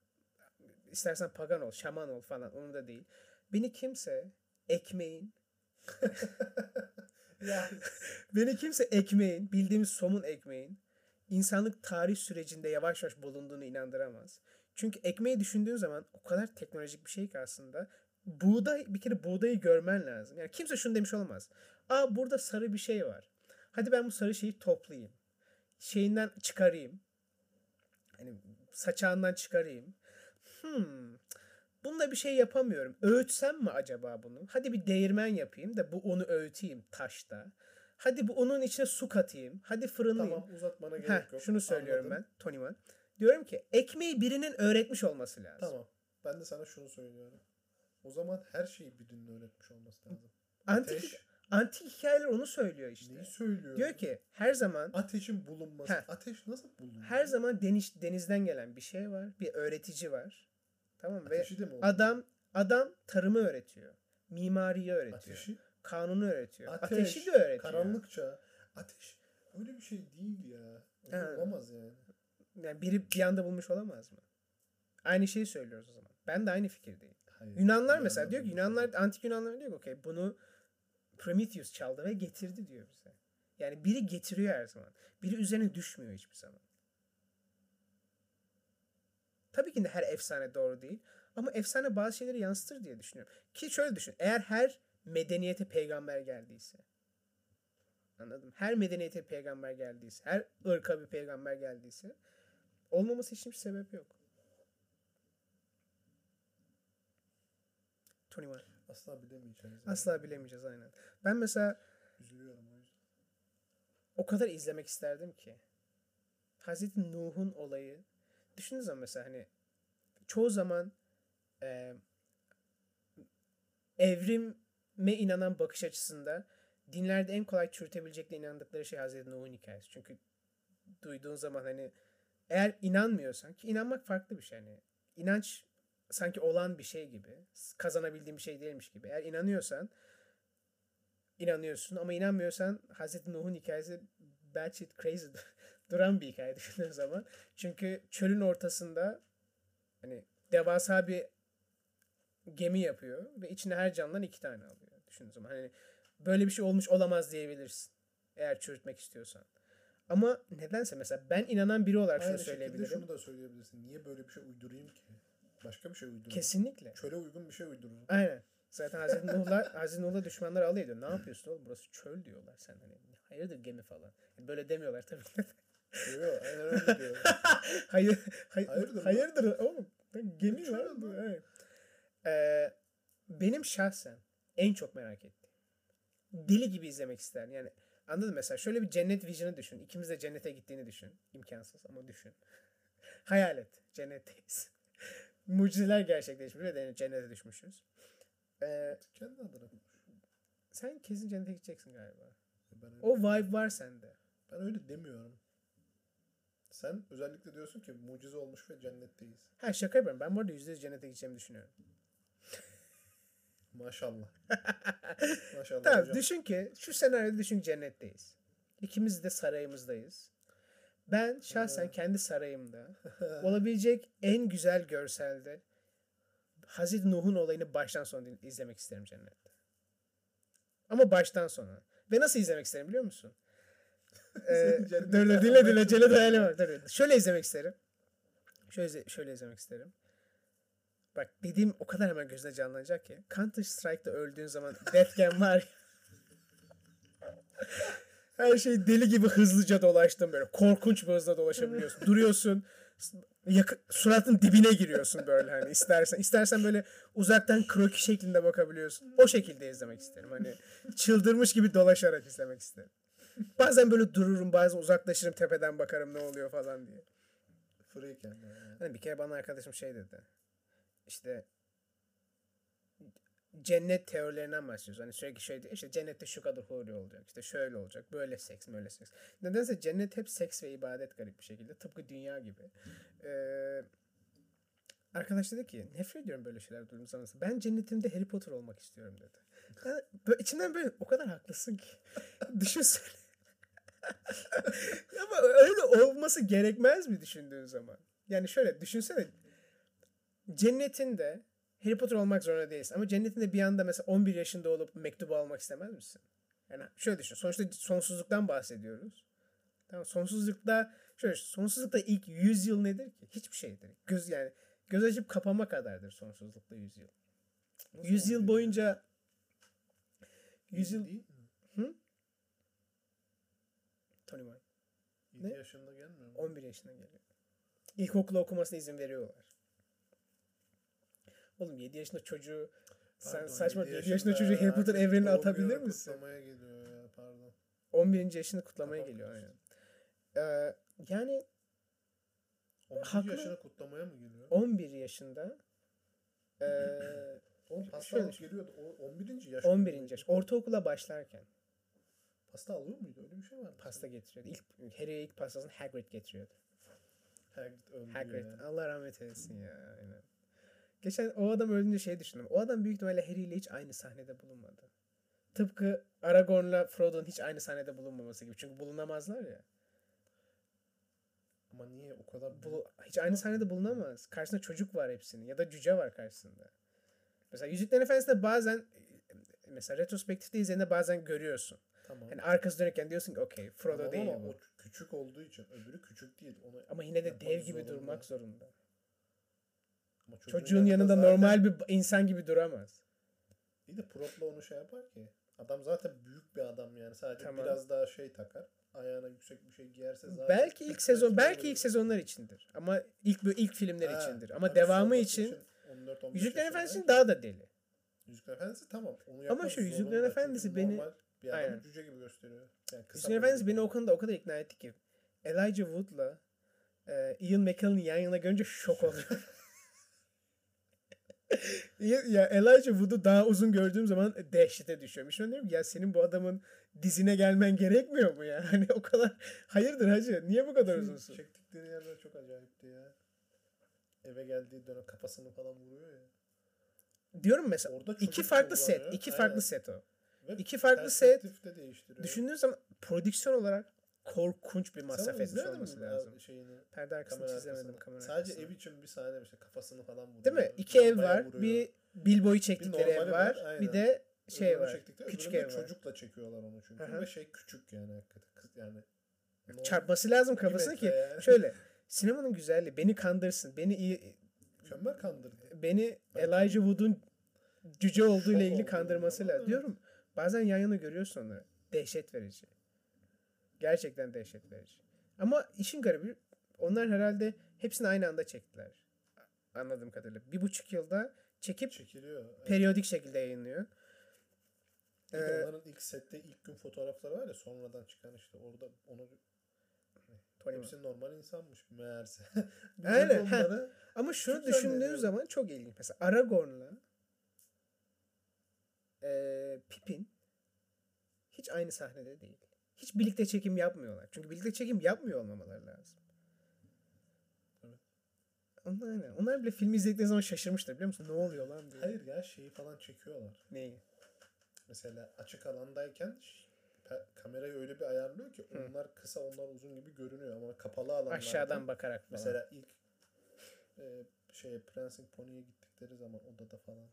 İstersen pagan ol, şaman ol falan onun da değil. Beni kimse ekmeğin, Ya beni kimse ekmeğin, bildiğimiz somun ekmeğin insanlık tarih sürecinde yavaş yavaş bulunduğunu inandıramaz. Çünkü ekmeği düşündüğün zaman o kadar teknolojik bir şey ki aslında buğday bir kere buğdayı görmen lazım. Yani kimse şunu demiş olamaz. Aa burada sarı bir şey var. Hadi ben bu sarı şeyi toplayayım. Şeyinden çıkarayım. Hani saçağından çıkarayım. Hmm. Bunda bir şey yapamıyorum. Öğütsem mi acaba bunu? Hadi bir değirmen yapayım da bu onu öğüteyim taşta. Hadi bu onun içine su katayım. Hadi fırınlayayım. tamam uzatmana gerek Heh, yok. şunu söylüyorum Anladım. ben Tony Man. Diyorum ki ekmeği birinin öğretmiş olması lazım. Tamam. Ben de sana şunu söylüyorum. O zaman her şeyi birinin öğretmiş olması lazım. Antik, Ateş antik hikayeler onu söylüyor işte. neyi söylüyor? Diyor ki her zaman ateşin bulunması. Heh. Ateş nasıl bulunur? her zaman deniz, denizden gelen bir şey var. Bir öğretici var. Tamam mı? Ve Ateşi oldu? adam adam tarımı öğretiyor. Mimariyi öğretiyor. Ateşi kanunu öğretiyor. Ateş, Ateşi de öğretiyor. karanlıkça ateş öyle bir şey değil ya. Ha. olamaz yani. Yani biri bir anda bulmuş olamaz mı? Aynı şeyi söylüyoruz o zaman. Ben de aynı fikirdeyim. Hayır. Yunanlar mesela diyor ki Yunanlar antik Yunanlar diyor ki okey bunu Prometheus çaldı ve getirdi diyor bize. Yani biri getiriyor her zaman. Biri üzerine düşmüyor hiçbir zaman. Tabii ki de her efsane doğru değil. Ama efsane bazı şeyleri yansıtır diye düşünüyorum. Ki şöyle düşün. Eğer her medeniyete peygamber geldiyse. Anladım. Her medeniyete peygamber geldiyse. Her ırka bir peygamber geldiyse. Olmaması için bir sebep yok. 21. Asla bilemeyeceğiz. yani. Asla bilemeyeceğiz aynen. Ben mesela Üzülüyorum o yüzden. o kadar izlemek isterdim ki. Hazreti Nuh'un olayı düşündüğünüz zaman mesela hani çoğu zaman e, evrime inanan bakış açısında dinlerde en kolay çürütebileceklerine inandıkları şey Hazreti Nuh'un hikayesi. Çünkü duyduğun zaman hani eğer inanmıyorsan ki inanmak farklı bir şey hani inanç sanki olan bir şey gibi kazanabildiğin bir şey değilmiş gibi. Eğer inanıyorsan inanıyorsun ama inanmıyorsan Hazreti Nuh'un hikayesi bad shit crazy duran bir hikaye düşündüğün zaman. Çünkü çölün ortasında hani devasa bir gemi yapıyor ve içine her canlıdan iki tane alıyor. Düşündüğün zaman hani böyle bir şey olmuş olamaz diyebilirsin. Eğer çürütmek istiyorsan. Ama nedense mesela ben inanan biri olarak şunu Aynı şekilde söyleyebilirim. şunu da söyleyebilirsin. Niye böyle bir şey uydurayım ki? Başka bir şey uydurayım. Kesinlikle. Çöle uygun bir şey uydururum. Aynen. Zaten Hazreti Nuh'la Hazreti Nuh'la düşmanlar alıyor diyor. Ne yapıyorsun oğlum? Burası çöl diyorlar sen hani. Hayırdır gemi falan. Yani böyle demiyorlar tabii. Yok aynen öyle diyor. Hayır, hay, Hayırdır hayırdır, oğlum. Gemi Çöl var. Evet. Ee, benim şahsen en çok merak ettiğim. Deli gibi izlemek isterim. Yani anladın mı? Mesela şöyle bir cennet vision'ı düşün. İkimiz de cennete gittiğini düşün. İmkansız ama düşün. Hayal et. Cennetteyiz. Mucizeler gerçekleşmiş ve cennete düşmüşüz. Ee, Kendi adına sen kesin cennete gideceksin galiba. Ben öyle, O vibe var sende. ben öyle demiyorum. Sen özellikle diyorsun ki mucize olmuş ve cennetteyiz. Ha şaka yapıyorum. Ben bu arada %100 cennete gideceğimi düşünüyorum. Maşallah. Maşallah Tamam hocam. düşün ki şu senaryoda düşün cennetteyiz. İkimiz de sarayımızdayız. Ben şahsen kendi sarayımda olabilecek en güzel görselde Hazreti Nuh'un olayını baştan sona izlemek isterim cennette. Ama baştan sona. Ve nasıl izlemek isterim biliyor musun? Ee, dur dur dinle dinle cennet hayali var. Dur, dur. Şöyle izlemek isterim. Şöyle, şöyle izlemek isterim. Bak dediğim o kadar hemen gözüne canlanacak ki. Counter Strike'da öldüğün zaman Deathgen var. Her şey deli gibi hızlıca dolaştın böyle. Korkunç bir hızla dolaşabiliyorsun. Duruyorsun. yakın, suratın dibine giriyorsun böyle hani istersen. istersen böyle uzaktan kroki şeklinde bakabiliyorsun. O şekilde izlemek isterim. Hani çıldırmış gibi dolaşarak izlemek isterim. Bazen böyle dururum, bazen uzaklaşırım, tepeden bakarım ne oluyor falan diye. Freak yani. Hani bir kere bana arkadaşım şey dedi. İşte cennet teorilerinden bahsediyoruz. Hani sürekli şey diyor. İşte cennette şu kadar huri olacak. İşte şöyle olacak. Böyle seks, böyle seks. Nedense cennet hep seks ve ibadet garip bir şekilde. Tıpkı dünya gibi. Ee, arkadaş dedi ki nefret ediyorum böyle şeyler duyduğum zaman. Ben cennetimde Harry Potter olmak istiyorum dedi. Yani böyle, içinden böyle o kadar haklısın ki. Düşünsene. Ama öyle olması gerekmez mi düşündüğün zaman? Yani şöyle düşünsene. Cennetinde Harry Potter olmak zorunda değilsin. Ama cennetinde bir anda mesela 11 yaşında olup mektubu almak istemez misin? Yani şöyle düşün. Sonuçta sonsuzluktan bahsediyoruz. Tamam sonsuzlukta şöyle sonsuzlukta ilk 100 yıl nedir ki? Hiçbir şeydir. Göz yani göz açıp kapama kadardır sonsuzlukta 100 yıl. 100 yıl boyunca 100 yıl Değil mi? Tony White 7 Ne? yaşında gelmiyor mu? 11 yaşına geliyor. İlkokula okumasına izin veriyorlar. Oğlum 7 yaşında çocuğu sen Pardon, saçma yedi 7 yaşında çocuğu Harry Potter evrenine atabilir misin? Kutlamaya geliyor ya pardon. 11. yaşını kutlamaya Tamam. geliyor aynen. Ee, yani 11 Haklı. yaşına kutlamaya mı geliyor? 11 yaşında ee, Oğlum pasta şöyle alıp düşün. geliyordu. O 11. yaş. 11. yaş. Ortaokula başlarken Pasta alıyor muydu? Öyle bir şey var mı? pasta getiriyordu. İlk Harry'e ilk pastasını Hagrid getiriyordu. Hagrid öldü Hagrid. ya. Allah rahmet eylesin ya. Aynen. Geçen o adam ölünce şey düşündüm. O adam büyük ihtimalle Harry ile hiç aynı sahnede bulunmadı. Tıpkı Aragorn'la Frodo'nun hiç aynı sahnede bulunmaması gibi. Çünkü bulunamazlar ya. Ama niye o kadar Bulu- hiç aynı sahnede bulunamaz. Karşısında çocuk var hepsinin ya da cüce var karşısında. Mesela Yüzüklerin Efendisi'nde bazen mesela retrospektifte izlediğinde bazen görüyorsun. Tamam. Hani arkası dönükken diyorsun ki okey Frodo Tamam değil ama o küçük olduğu için öbürü küçük değil. Onu Ama yine de dev gibi zorunda. durmak zorunda. Ama çocuğun, Çocuğun yanında zaten- normal bir insan gibi duramaz. İyi de propla onu şey yapar ki. Adam zaten büyük bir adam yani. Sadece Tamam. biraz daha şey takar. Ayağına yüksek bir şey giyerse zaten. Belki ilk sezon belki olur. ilk sezonlar içindir. Ama ilk ilk filmler Ha, içindir. Ama tabii devamı için 14-15 Yüzüklerin Efendisi daha da deli. Yüzüklerin Efendisi tamam. Onu Ama şu Yüzüklerin. Efendisi beni- normal bir adamı Aynen. cüce gibi gösteriyor. Yani kısa Efendisi beni o konuda o kadar ikna etti ki. Elijah Wood'la e, Ian McKellen'ı yan yana görünce şok oluyorum. ya, ya Elijah Wood'u daha uzun gördüğüm zaman dehşete düşüyorum. Şimdi diyorum ya senin bu adamın dizine gelmen gerekmiyor mu ya? Hani o kadar hayırdır hacı? Niye bu kadar uzunsun? Çektikleri yerler çok acayipti ya. Eve geldiği dönem kafasını falan vuruyor ya. Diyorum mesela Orada iki farklı set, kullanıyor. iki Aynen. farklı set o. Ve İki farklı set. de değiştiriyor. Düşündüğün zaman prodüksiyon olarak korkunç bir masraf etmiş olması lazım. Şeyini, Perde arkasını çizemedim kamera Sadece ev için bir sahne işte kafasını falan vuruyor. Değil mi? İki ev var. vuruyor. Bir Bilbo'yu çektikleri ev normali var. aynen. Bir de şey Öbürünü var. Küçük ev var. Çocukla çekiyorlar onu çünkü. Hı. Ve şey küçük yani hakikaten. Kız yani. Çarpması lazım Bir kafasına ki yani. şöyle sinemanın güzelliği beni kandırsın. Beni iyi Mükemmel kandırdı. beni Ben Elijah Wood'un cüce olduğu ile ilgili oldum kandırması ama lazım. evet. Diyorum bazen yan yana görüyorsun onu. Dehşet verici. Gerçekten dehşet verici. Ama işin garibi onlar herhalde hepsini aynı anda çektiler. Anladığım kadarıyla. Bir buçuk yılda çekip Çekiliyor. Periyodik şekilde yayınlıyor. Bir de Ee, onların ilk sette ilk gün fotoğrafları var ya sonradan çıkan işte orada onu Tony hepsi normal insanmış meğerse. Aynen, ha. onları Ama şunu Çok düşündüğün zannediyorum. zaman çok ilginç. Mesela Aragorn'la eee Pippin hiç aynı sahnede değil. Hiç birlikte çekim yapmıyorlar. Çünkü birlikte çekim yapmıyor olmamaları lazım. Evet. Onlar, aynen. Onlar bile filmi izledikleri zaman şaşırmışlar biliyor musun? Ne oluyor lan diye. hayır ya şeyi falan çekiyorlar. Neyi? Mesela açık alandayken kamerayı öyle bir ayarlıyor ki Hı. onlar kısa onlar uzun gibi görünüyor ama kapalı alanlarda Aşağıdan bakarak falan. mesela ilk e, şeye Prancing Pony'ye gittikleri zaman odada falan.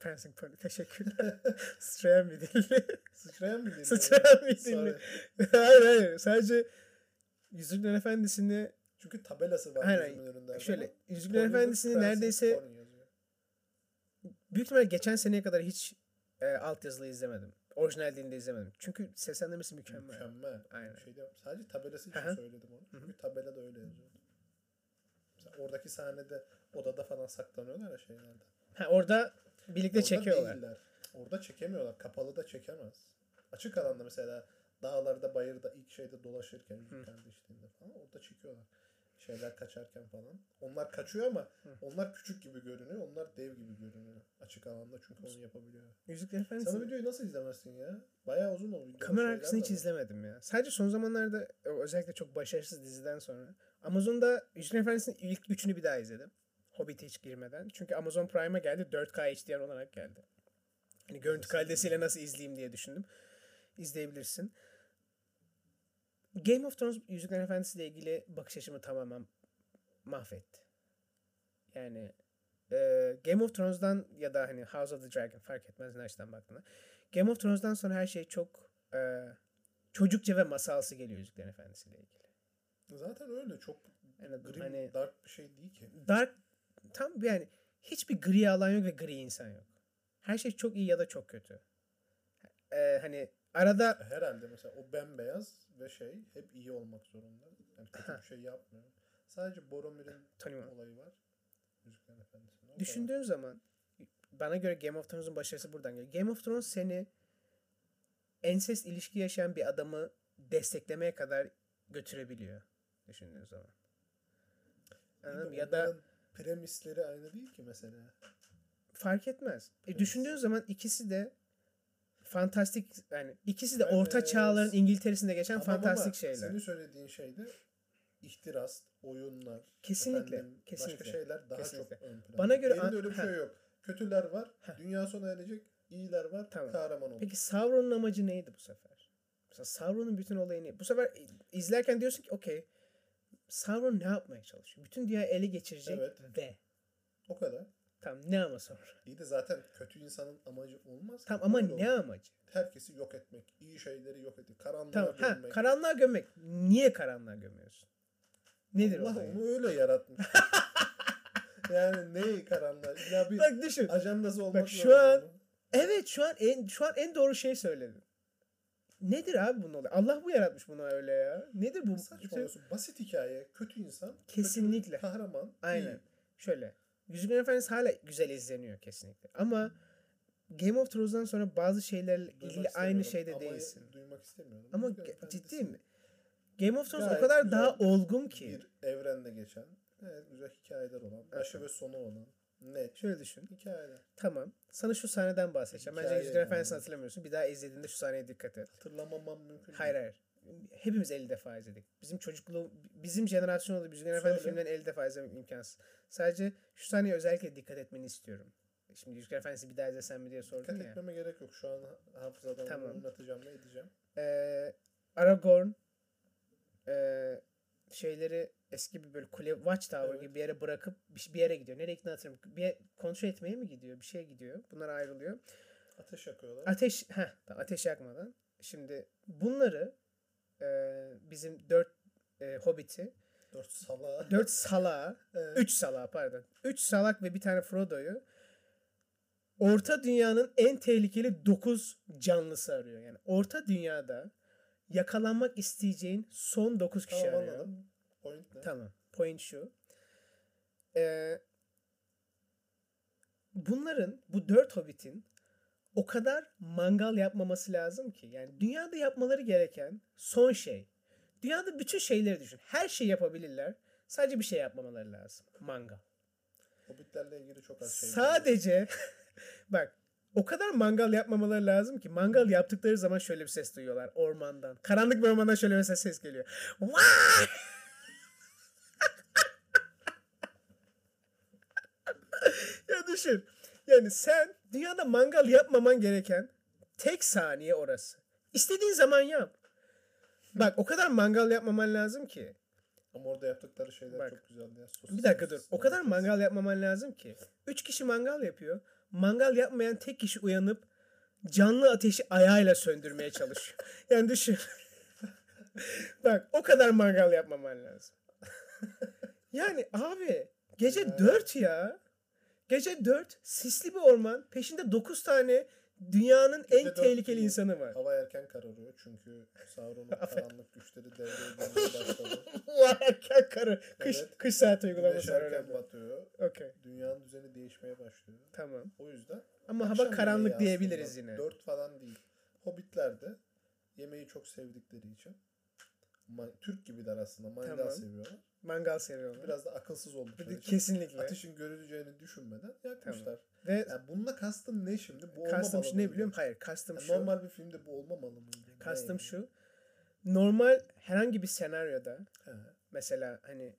Prancing Pony. Teşekkürler. Sıçrayan bir dil. Sıçrayan mı Sıçrayan bir dil. Sorry. hayır hayır. Sadece Yüzüklerin Efendisi'ni Çünkü tabelası var Aynen. gözümün önünde. şöyle Pony'de Efendisi'ni neredeyse büyük ihtimalle geçen seneye kadar hiç e, altyazılı izlemedim. Orijinal dilinde izlemedim. Çünkü seslendirmesi mükemmel. Mükemmel. Aynen. Bir şey diyemem. Sadece tabelası için hı. söyledim onu. Çünkü tabelada öyle yazıyor. Mesela oradaki sahnede odada falan saklanıyorlar ya şeylerde. Ha, orada birlikte Orada çekiyorlar. değiller. Orada çekemiyorlar. Kapalı da çekemez. Açık alanda mesela dağlarda bayırda ilk şeyde dolaşırken yüzük kardeşliğinde falan orada çekiyorlar. Şeyler kaçarken falan. Onlar kaçıyor ama onlar küçük gibi görünüyor. Onlar dev gibi görünüyor. Açık alanda çünkü onu yapabiliyor. Yüzüklerin Efendisi. Sen o videoyu nasıl izlemezsin ya? Bayağı uzun o video. Kamera arkasını hiç izlemedim ya. Sadece son zamanlarda e, özellikle çok başarısız diziden sonra Amazon'da Yüzüklerin Efendisi'nin ilk üçünü bir daha izledim. Hobbit'e hiç girmeden. Çünkü Amazon Prime'a geldi. 4K HDR olarak geldi. Hani görüntü kalitesiyle nasıl izleyeyim diye düşündüm. İzleyebilirsin. Game of Thrones Yüzüklerin Efendisi ile ilgili bakış açımı tamamen mahvetti. Yani e, Game of Thrones'dan ya da hani House of the Dragon fark etmez ne açıdan baktığında. Game of Thrones'dan sonra her şey çok e, çocukça ve masalsı geliyor Yüzüklerin Efendisi ile ilgili. Zaten öyle çok Yani grim, hani dark bir şey değil ki. dark tam yani hiçbir gri alan yok ve gri insan yok. Her şey çok iyi ya da çok kötü. E, hani arada Herhalde mesela o bembeyaz ve şey hep iyi olmak zorunda. Yani kötü bir şey yapmıyor. Sadece Boromir'in olayı var. Yüzüklerin Efendisi'nde. O kadar. Düşündüğün zaman bana göre Game of Thrones'un başarısı buradan geliyor. Game of Thrones seni ensest ilişki yaşayan bir adamı desteklemeye kadar götürebiliyor. Düşündüğün zaman. Anladın mı? Ya da premisleri aynı değil ki mesela. fark etmez. E, düşündüğün zaman ikisi de fantastik yani ikisi de Evet. orta çağların İngiltere'sinde geçen Tamam fantastik ama şeyler. Senin söylediğin şeyde ihtiras, oyunlar, Kesinlikle, efendim, kesinlikle, başka şeyler daha kesinlikle. çok ön planda. Bana göre Yerinde an- öyle bir Heh. şey yok. Kötüler var, Heh. dünya sona erecek, iyiler var, Tamam. kahraman olacak. Peki Sauron'un amacı neydi bu sefer? Mesela Sauron'un bütün olayı ne? Bu sefer izlerken diyorsun ki okey Sauron ne yapmaya çalışıyor? Bütün dünyayı ele geçirecek Evet. ve O kadar. tam ne ama sonra? İyi de zaten kötü insanın amacı olmaz. ki. Tam ama ne olur. amacı? Herkesi yok etmek, iyi şeyleri yok etmek, karanlığa Tamam. Ha, gömmek. karanlığa gömmek. Niye karanlığa gömüyorsun? Nedir Allah onu öyle yaratmış. yani ne karanlığa? İlla bir Bak düşün. ajandası olmak Bak şu an- bunun. Evet şu an en şu an en doğru şey söyledin. Nedir abi bunun olayı? Allah bu yaratmış bunu öyle ya. Nedir bu? Saçmalıyorsun. Basit hikaye. Kötü insan. Kesinlikle. Kötü kahraman. Aynen. iyi. Şöyle. Yüzüklerin Efendisi hala güzel izleniyor kesinlikle. Ama Game of Thrones'dan sonra bazı şeylerle Duymak ilgili aynı şeyde Ama değilsin. Duymak istemiyorum. Ama ge- ciddi mi? Game of Thrones o Gayet kadar güzel daha olgun ki. Bir evrende geçen. Evet, güzel hikayeler olan. Başı ve sonu olan. Net. Şöyle düşün. Hikayeler. Tamam. Sana şu sahneden bahsedeceğim. Bence yani. Efendisi'ni hatırlamıyorsun. Bir daha izlediğinde şu sahneye dikkat et. Hatırlamamam mümkün Hayır değil. hayır. Hepimiz 50 defa izledik. Bizim çocukluğu, bizim jenerasyonda Söyle. Efendisi filmlerini 50 defa izlemek imkansız. Sadece şu sahneye özellikle dikkat etmeni istiyorum. Şimdi Yüzüklerin Efendisi bir daha izlesem mi diye sordun Dikkat ya. etmeme gerek yok. Şu an hafızadan Tamam. oynatacağım ve edeceğim. Ee, Aragorn ee, şeyleri eski bir böyle kule Watchtower Evet. gibi bir yere bırakıp bir, bir yere gidiyor. Nereye gittiğini hatırlamıyorum. Bir kontrol etmeye mi gidiyor? Bir şeye gidiyor. Bunlar ayrılıyor. Ateş yakıyorlar. Ateş heh, ateş yakmadan. Şimdi bunları ee, bizim dört ee, hobbiti Dört salağı. dört salağı Evet. üç salağı pardon. Üç salak ve bir tane Frodo'yu Orta Dünya'nın en tehlikeli dokuz canlısı arıyor. Yani Orta Dünya'da yakalanmak isteyeceğin son dokuz kişi Tamam arıyor. anladım. Point ne? Tamam. Point şu. Ee, bunların, bu dört hobbitin o kadar mangal yapmaması lazım ki. Yani dünyada yapmaları gereken son şey. Dünyada bütün şeyleri düşün. Her şeyi yapabilirler. Sadece bir şey yapmamaları lazım. Mangal. Hobbitlerle ilgili çok az şey. Sadece bak o kadar mangal yapmamaları lazım ki mangal yaptıkları zaman şöyle bir ses duyuyorlar ormandan. Karanlık bir ormandan şöyle mesela ses geliyor. Vay! ya düşün. Yani sen dünyada mangal yapmaman gereken tek saniye orası. İstediğin zaman yap. Bak o kadar mangal yapmaman lazım ki. Ama orada yaptıkları şeyler Bak. çok güzeldi ya. Sosis, Bir dakika dur. O kadar mangal yapmaman lazım ki. Üç kişi mangal yapıyor. Mangal yapmayan tek kişi uyanıp canlı ateşi ayağıyla söndürmeye çalışıyor. Yani düşün. Bak o kadar mangal yapmaman lazım. Yani abi gece Ya. dört ya. Gece dört sisli bir orman. Peşinde dokuz tane dünyanın Gece en tehlikeli insanı var. Hava erken kararıyor çünkü Sauron'un karanlık güçleri devreye girmeye başladı. Erken Karı. Kış, Evet. kış saat uygulaması var erken batıyor. Okey. Dünyanın düzeni değişmeye başlıyor. Tamam. O yüzden Ama hava karanlık diyebiliriz yine. Dört falan değil. Hobbitler de yemeği çok sevdikleri için Türk gibiler aslında. Mangal Tamam. seviyorlar. Mangal seviyorlar. Biraz da akılsız oldukları için kesinlikle. ateşin görüleceğini düşünmeden yakmışlar. Ve Yani bununla kastın ne şimdi? Bu kastım şu ne biliyorum? Hayır kastım Yani şu. normal bir filmde bu olmamalı mıydı? Kastım yani? şu. Normal herhangi bir senaryoda He. mesela hani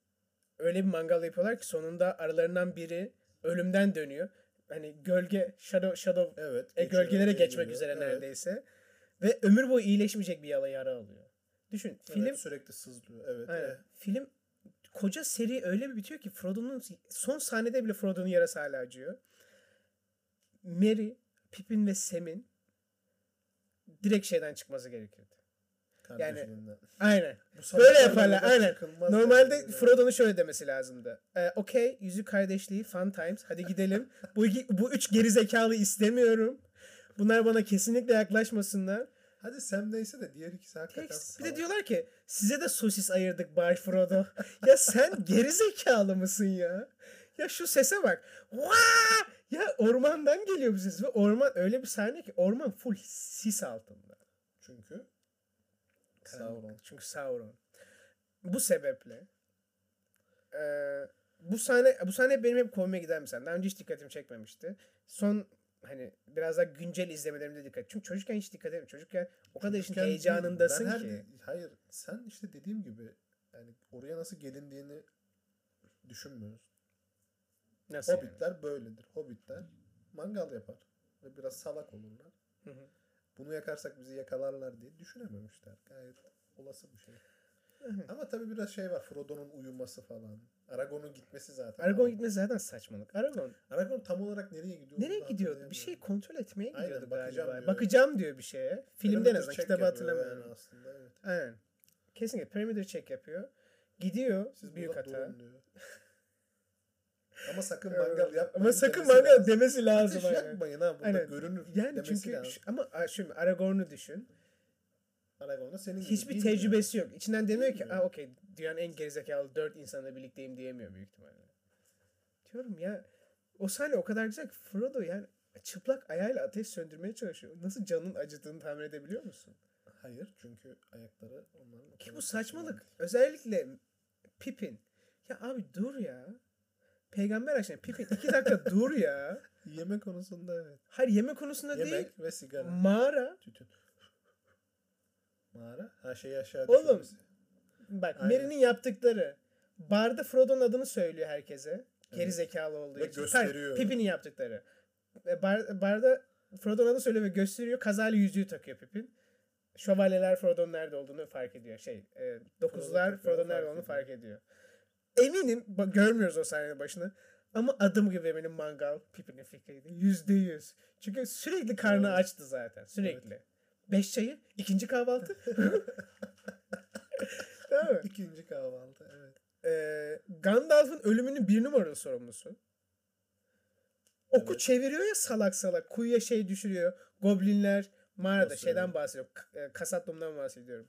öyle bir mangal yapıyorlar ki sonunda aralarından biri ölümden dönüyor. Hani gölge shadow shadow Evet. e, gölgelere geçmek üzere Evet. neredeyse. Ve ömür boyu iyileşmeyecek bir yala yara alıyor. Düşün Evet, film sürekli sızlıyor. Evet. aynen, evet. film koca seri öyle bir bitiyor ki Frodo'nun son sahnede bile Frodo'nun yarası hala acıyor. Merry, Pippin ve Sam'in direkt şeyden çıkması gerekirdi. Kardeşliğinden. Aynen. Bu Böyle yaparlar. Aynen. Normalde yani. Frodo'nun şöyle demesi lazımdı. Ee, Okey, yüzük kardeşliği, fun times. Hadi gidelim. bu, iki- bu üç geri zekalı istemiyorum. Bunlar bana kesinlikle yaklaşmasınlar. Hadi Sam neyse de diğer ikisi hakikaten Tek, bir de diyorlar ki size de sosis ayırdık Bay Frodo. ya sen geri zekalı mısın ya? Ya şu sese bak. Vaa! Ya ormandan geliyor bu ses ve orman öyle bir sahne ki orman full sis altında. Çünkü. Sauron. Çünkü Sauron. Bu sebeple eee, bu sahne bu sahne benim hep komime giden bir sahne. Daha önce hiç dikkatimi çekmemişti. Son hani biraz daha güncel izlemelerimde dikkat. Çünkü çocukken hiç dikkat etmiyorum. Çocukken o kadar işin Çocukken değil, heyecanındasın ben her- ki. hayır sen işte dediğim gibi yani oraya nasıl gelindiğini düşünmüyoruz. Nasıl yani? Hobbitler böyledir. Hobbitler mangal yapar ve biraz salak olurlar. Hı hı. Bunu yakarsak bizi yakalarlar diye düşünememişler. Gayet olası bir şey. Ama tabii biraz şey var. Frodo'nun uyuması falan. Aragorn'un gitmesi zaten. Aragorn Ama gitmesi zaten saçmalık. Aragorn Aragorn tam olarak nereye gidiyor? nereye gidiyordu? Bir şey kontrol etmeye Aynen, gidiyordu bakacağım galiba. diyor. Bakacağım diyor bir şeye. Filmde en azından kitabı hatırlamıyorum. Yani aslında evet. Aynen. Kesinlikle perimeter check yapıyor. Gidiyor Siz büyük hata. Ama sakın mangal yapmayın. Ama sakın mangal lazım. demesi lazım. Ateş yakmayın ha burada Aynen. görünür Yani demesi çünkü lazım. ama şimdi Aragorn'u düşün. Aragorn da senin Hiçbir tecrübesi yok. İçinden demiyor ki. Aa, okey dünyanın en gerizekalı dört insanla birlikteyim diyemiyor büyük ihtimalle. Diyorum ya o sahne o kadar güzel ki Frodo yani çıplak ayağıyla ateş söndürmeye çalışıyor. Nasıl canın acıdığını tahmin edebiliyor musun? Hayır çünkü ayakları onların Ki bu saçmalık. güçlü Özellikle Pippin. Ya abi dur ya. Peygamber aşkına Pippin iki dakika dur ya. değil. Yemek konusunda evet. Hayır yeme konusunda değil. Yemek ve sigara. Mağara. Tütün. Mağara. Her şeyi aşağı Oğlum, düşürmesi. Bak Aynen. Merry'nin yaptıkları. Barda Frodo'nun adını söylüyor herkese. Geri Evet. zekalı olduğu Ve için. gösteriyor. Pippin'in yaptıkları. Ve Bar, barda Frodo'nun adını söylüyor ve gösteriyor. Kazayla yüzüğü takıyor Pippin. Şövalyeler Frodo'nun nerede olduğunu fark ediyor. Şey, e, dokuzlar Frodo'nun nerede olduğunu fark ediyor. Eminim, görmüyoruz o sahnenin başını. Ama adım gibi benim mangal Pippin'in fikriydi. Yüzde yüz. Çünkü sürekli karnı Evet. açtı zaten. Sürekli. Beş çayı, ikinci kahvaltı. Değil mi? İkinci kahvaltı evet. Ee, Gandalf'ın ölümünün bir numaralı sorumlusu. Oku Evet. çeviriyor ya salak salak. Kuyuya şey düşürüyor. Goblinler mağarada Basıyor. şeyden bahsediyor. K- e, Kasatlum'dan bahsediyorum.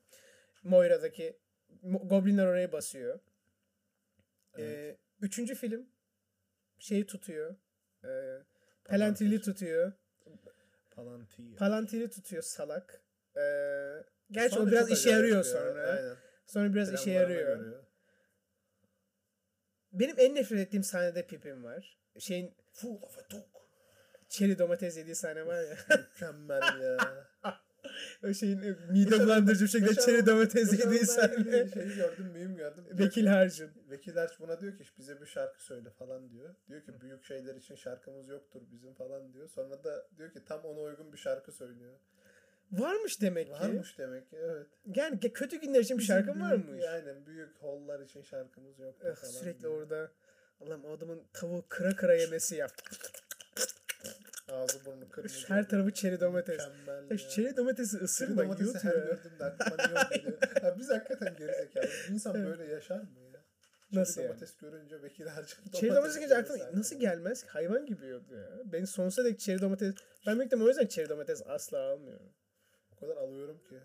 Moira'daki Mo- Goblinler oraya basıyor. Ee, Evet. üçüncü film şeyi tutuyor. Ee, Palantir'i tutuyor. Palantir. Palantir'i tutuyor salak. Ee, gerçi Sonra o biraz işe yarıyor ya, sonra. Aynen. Sonra biraz işe yarıyor. Benim en nefret ettiğim sahnede Pippin var. Şeyin Full of a dog. çeri domates yediği sahne var ya. Mükemmel ya. o şeyin mide bulandırıcı bir şekilde çeri domates sahne. Şeyi gördüm, mühim gördüm. Vekil ki- Harcın. Vekil Harç buna diyor ki bize bir şarkı söyle falan diyor. Diyor ki büyük şeyler için şarkımız yoktur bizim falan diyor. Sonra da diyor ki tam ona uygun bir şarkı söylüyor. Varmış demek ki. Varmış demek ki evet. Yani kötü günler için bir büyük- varmış. Aynen büyük hollar için şarkımız Eh, falan. sürekli diyor. orada. Allah'ım o adamın tavuğu kıra kıra yemesi yap. Ağzı burnu kırmızı. Her tarafı çeri domates. Mükemmel Ya şu çeri domatesi Çeri ısırma domatesi yut her ya. gördüğümde aklıma niye geliyor? Ya biz hakikaten gerizekalı. İnsan Evet. böyle yaşar mı ya? Çeri Nasıl yani? domates görünce vekil harcın Çeri domates gelince aklıma nasıl gelmez ki? Hayvan gibi yiyordu ya. Ben sonsuza dek çeri domates... Ben ihtimalle o yüzden çeri domates asla almıyorum. O kadar alıyorum ki.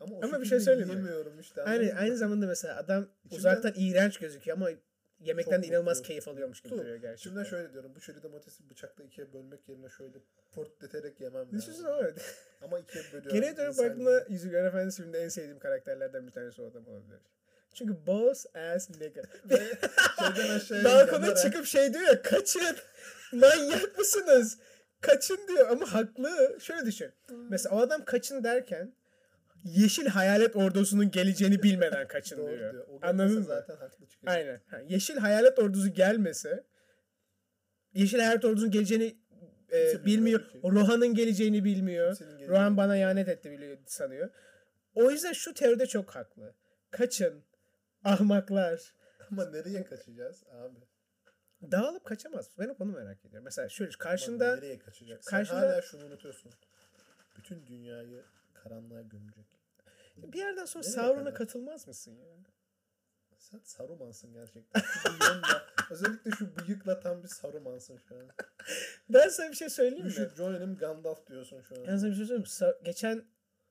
Ama, o Ama bir şey söyleyeyim mi? yiyemiyorum işte. Mı? aynı zamanda mesela adam İçimden- uzaktan iğrenç gözüküyor ama yemekten Çok de inanılmaz mutlu. keyif alıyormuş gibi Mutlu. duruyor gerçekten. İçimden şöyle diyorum. Bu çeri domatesi bıçakla ikiye bölmek yerine şöyle portleterek yemem lazım. Düşünsene evet. Ama ikiye bölüyorum. Geriye dönüp baktığımda gibi. Yüzüklerin Efendisi filminde en sevdiğim karakterlerden bir tanesi o adam olabilir. Çünkü boss ass nigga. Şeyden aşağıya Balkona çıkıp şey diyor ya kaçın. Manyak mısınız? Kaçın diyor ama haklı. Şöyle düşün. Mesela o adam kaçın derken yeşil hayalet ordusunun geleceğini bilmeden kaçın Doğru diyor. O Anladın mı? Zaten haklı çıkacak. Aynen. Ha, yeşil hayalet ordusu gelmese yeşil hayalet ordusunun geleceğini e, bilmiyor. Rohan'ın geleceğini bilmiyor. Geleceğini Rohan bana ihanet etti biliyor sanıyor. O yüzden şu teoride çok haklı. Kaçın. Ahmaklar. Ama nereye kaçacağız abi? Dağılıp kaçamaz. Ben onu merak ediyorum. Mesela şöyle Ama karşında nereye kaçacak? Sen karşında- hala şunu unutuyorsun. Bütün dünyayı karanlığa gömecek. Bir yerden sonra Nereye Sauron'a kadar? katılmaz mısın ya? Sen Saruman'sın gerçekten. Şu bıyığınla, özellikle şu bıyıkla tam bir Saruman'sın şu an. Ben sana bir şey söyleyeyim mi? Şu Johnny'nin Gandalf diyorsun şu an. Ben sana bir şey söyleyeyim mi? Sa- Geçen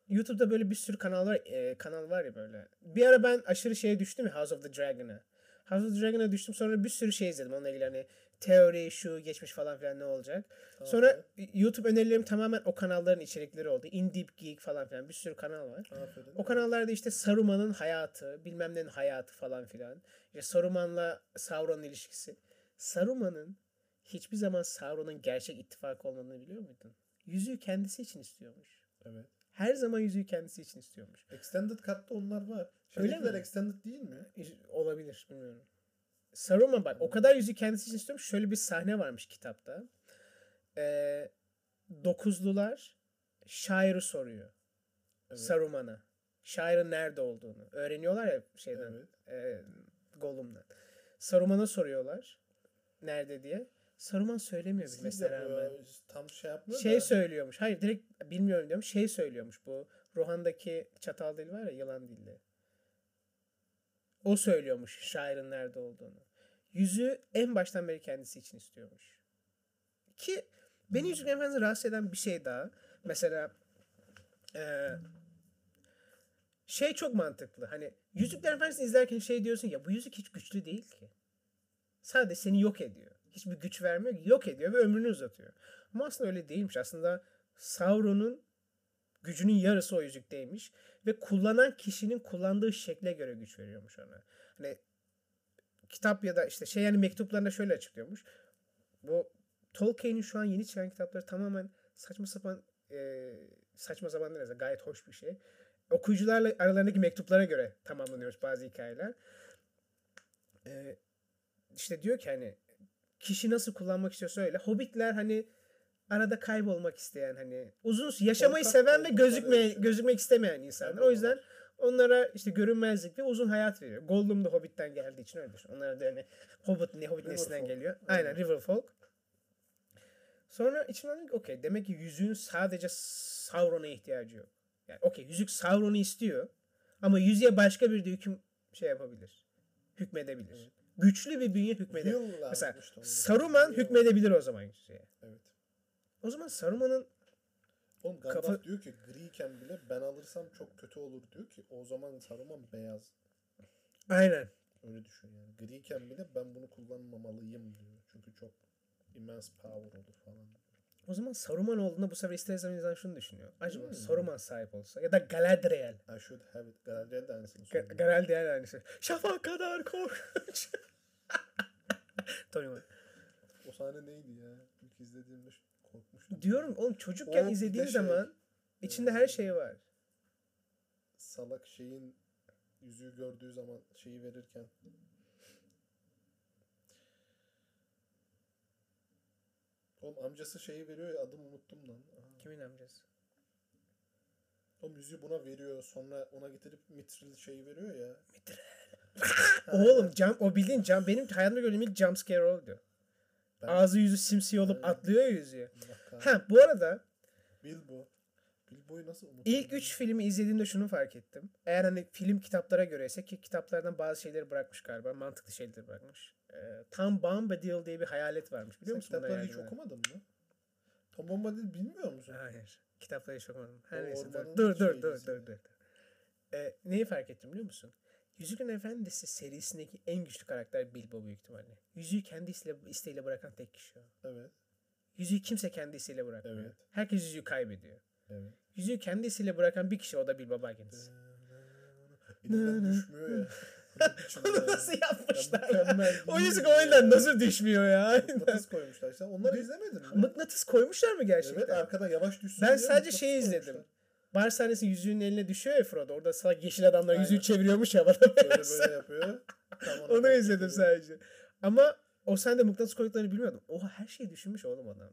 YouTube'da böyle bir sürü kanal var, e, kanal var ya böyle. Bir ara ben aşırı şeye düştüm ya House of the Dragon'a. House of the Dragon'a düştüm sonra bir sürü şey izledim. Onunla ilgili hani teori, şu, geçmiş falan filan ne olacak. Tamam, Sonra YouTube önerilerim tamamen o kanalların içerikleri oldu. In Deep Geek falan filan bir sürü kanal var. Aferin. O kanallarda işte Saruman'ın hayatı, bilmem nenin hayatı falan filan. İşte Saruman'la Sauron'un ilişkisi. Saruman'ın hiçbir zaman Sauron'un gerçek ittifak olmadığını biliyor muydun? Yüzüğü kendisi için istiyormuş. Evet. Her zaman yüzüğü kendisi için istiyormuş. Extended Cut'ta onlar var. Öyle Şeydekiler mi? Extended değil mi? Olabilir bilmiyorum. Saruman bak o kadar yüzüğü kendisi için istiyormuş. Şöyle bir sahne varmış kitapta. Ee, dokuzlular şairi soruyor. Evet. Saruman'a. Şairin nerede olduğunu. Öğreniyorlar ya şeyden. Evet. e, Gollum'dan. Saruman'a soruyorlar. Nerede diye. Saruman söylemiyor Siz böyle tam şey yapmıyor Şey da. söylüyormuş. Hayır direkt bilmiyorum diyorum. Şey söylüyormuş bu. Rohan'daki çatal dil var ya yılan dilli. O söylüyormuş şairin nerede olduğunu. Yüzü en baştan beri kendisi için istiyormuş. Ki beni Yüzüklerin Efendisi'ni rahatsız eden bir şey daha. Mesela eee, şey çok mantıklı. Hani Yüzüklerin Efendisi'ni izlerken şey diyorsun ya bu yüzük hiç güçlü değil ki. Sadece seni yok ediyor. Hiçbir güç vermiyor ki. Yok ediyor ve ömrünü uzatıyor. Ama aslında öyle değilmiş. Aslında Sauron'un gücünün yarısı o yüzükteymiş. Ve kullanan kişinin kullandığı şekle göre güç veriyormuş ona. Hani kitap ya da işte şey yani mektuplarında şöyle açıklıyormuş. Bu Tolkien'in şu an yeni çıkan kitapları tamamen saçma sapan e, saçma sapan aslında, gayet hoş bir şey. Okuyucularla aralarındaki mektuplara göre tamamlanıyormuş bazı hikayeler. E, işte diyor ki hani kişi nasıl kullanmak istiyorsa öyle. Hobbitler hani arada kaybolmak isteyen hani uzun yaşamayı Korkak seven ve için. gözükmek istemeyen insanlar. O yüzden onlar. onlara işte görünmezlik ve uzun hayat veriyor. Gollum da Hobbit'ten geldiği için öyle düşün. Onlara da hani Hobbit ne Hobbit neslinden geliyor. Aynen. Aynen Riverfolk. Sonra içimden dedim ki okey demek ki yüzüğün sadece Sauron'a ihtiyacı yok. Yani okey yüzük Sauron'u istiyor ama yüzüğe başka bir de hüküm şey yapabilir. Hükmedebilir. Güçlü bir bünye hükmedebilir. Yıllar Mesela. Saruman hükmedebilir o zaman yüzüğe. Evet. O zaman Saruman'ın Oğlum Gandalf Kafa- diyor ki griyken bile ben alırsam çok kötü olur diyor ki o zaman Saruman beyaz. aynen Öyle düşün yani. Griyken bile ben bunu kullanmamalıyım diyor. Çünkü çok immense power olur falan. o zaman Saruman olduğunda bu sefer ister istemez insan şunu düşünüyor. Acaba Hmm. Saruman sahip olsa ya da Galadriel. I should have it. Galadriel de aynısını Ga- söylüyor. Galadriel aynı şey. Şafak kadar korkunç. Tony Moore. O sahne neydi ya? İlk izlediğimde ş- korkmuştum. Diyorum oğlum çocukken O izlediğin şey, zaman içinde her şey var. Salak şeyin yüzüğü gördüğü zaman şeyi verirken Oğlum amcası şeyi veriyor ya adımı unuttum lan. Aha. Kimin amcası? O yüzüğü buna veriyor sonra ona getirip mitril şeyi veriyor ya. Oğlum cam o bildiğin cam benim hayatımda gördüğüm ilk jump scare oldu. Ağzı yüzü simsiyah olup Aynen. atlıyor ya. Ha bu arada Bilbo. Bilbo'yu nasıl unuttum? ilk üç filmi izlediğimde şunu fark ettim. Eğer hani film kitaplara göre ise ki kitaplardan bazı şeyleri bırakmış galiba. Mantıklı şeyleri bırakmış. Ee, Tom Bombadil diye bir hayalet varmış. Biliyor Sen musun? kitapları hiç okumadın mı? Tom Bombadil bilmiyor musun? Hayır. Kitapları hiç okumadım. Her O neyse. Dur dur dur dur bizi. dur dur. e, neyi fark ettim biliyor musun? Yüzüklerin Efendisi serisindeki en güçlü karakter Bilbo büyük ihtimalle. Yüzüğü kendi isteğiyle, bırakan tek kişi o. Evet. Yüzüğü kimse kendi isteğiyle bırakmıyor. Evet. Herkes yüzüğü kaybediyor. Evet. Yüzüğü kendi isteğiyle bırakan bir kişi o da Bilbo Baggins. Elinden düşmüyor ya. Onu nasıl yapmışlar? Ya o yüzük o yüzden nasıl düşmüyor ya? Mıknatıs koymuşlar işte. Onları izlemedin mi? Mıknatıs koymuşlar mı gerçekten? Evet arkada yavaş düşsün Ben sadece mıknatıs şeyi koymuşlar. Bar sahnesi yüzüğün eline düşüyor ya Frodo. Orada salak yeşil adamlar Aynen. yüzüğü çeviriyormuş havada. Böyle böyle yapıyor. Tam Onu izledim sadece. Ama o sende mıknatıs koyduklarını bilmiyordum. Oha her şeyi düşünmüş oğlum adam.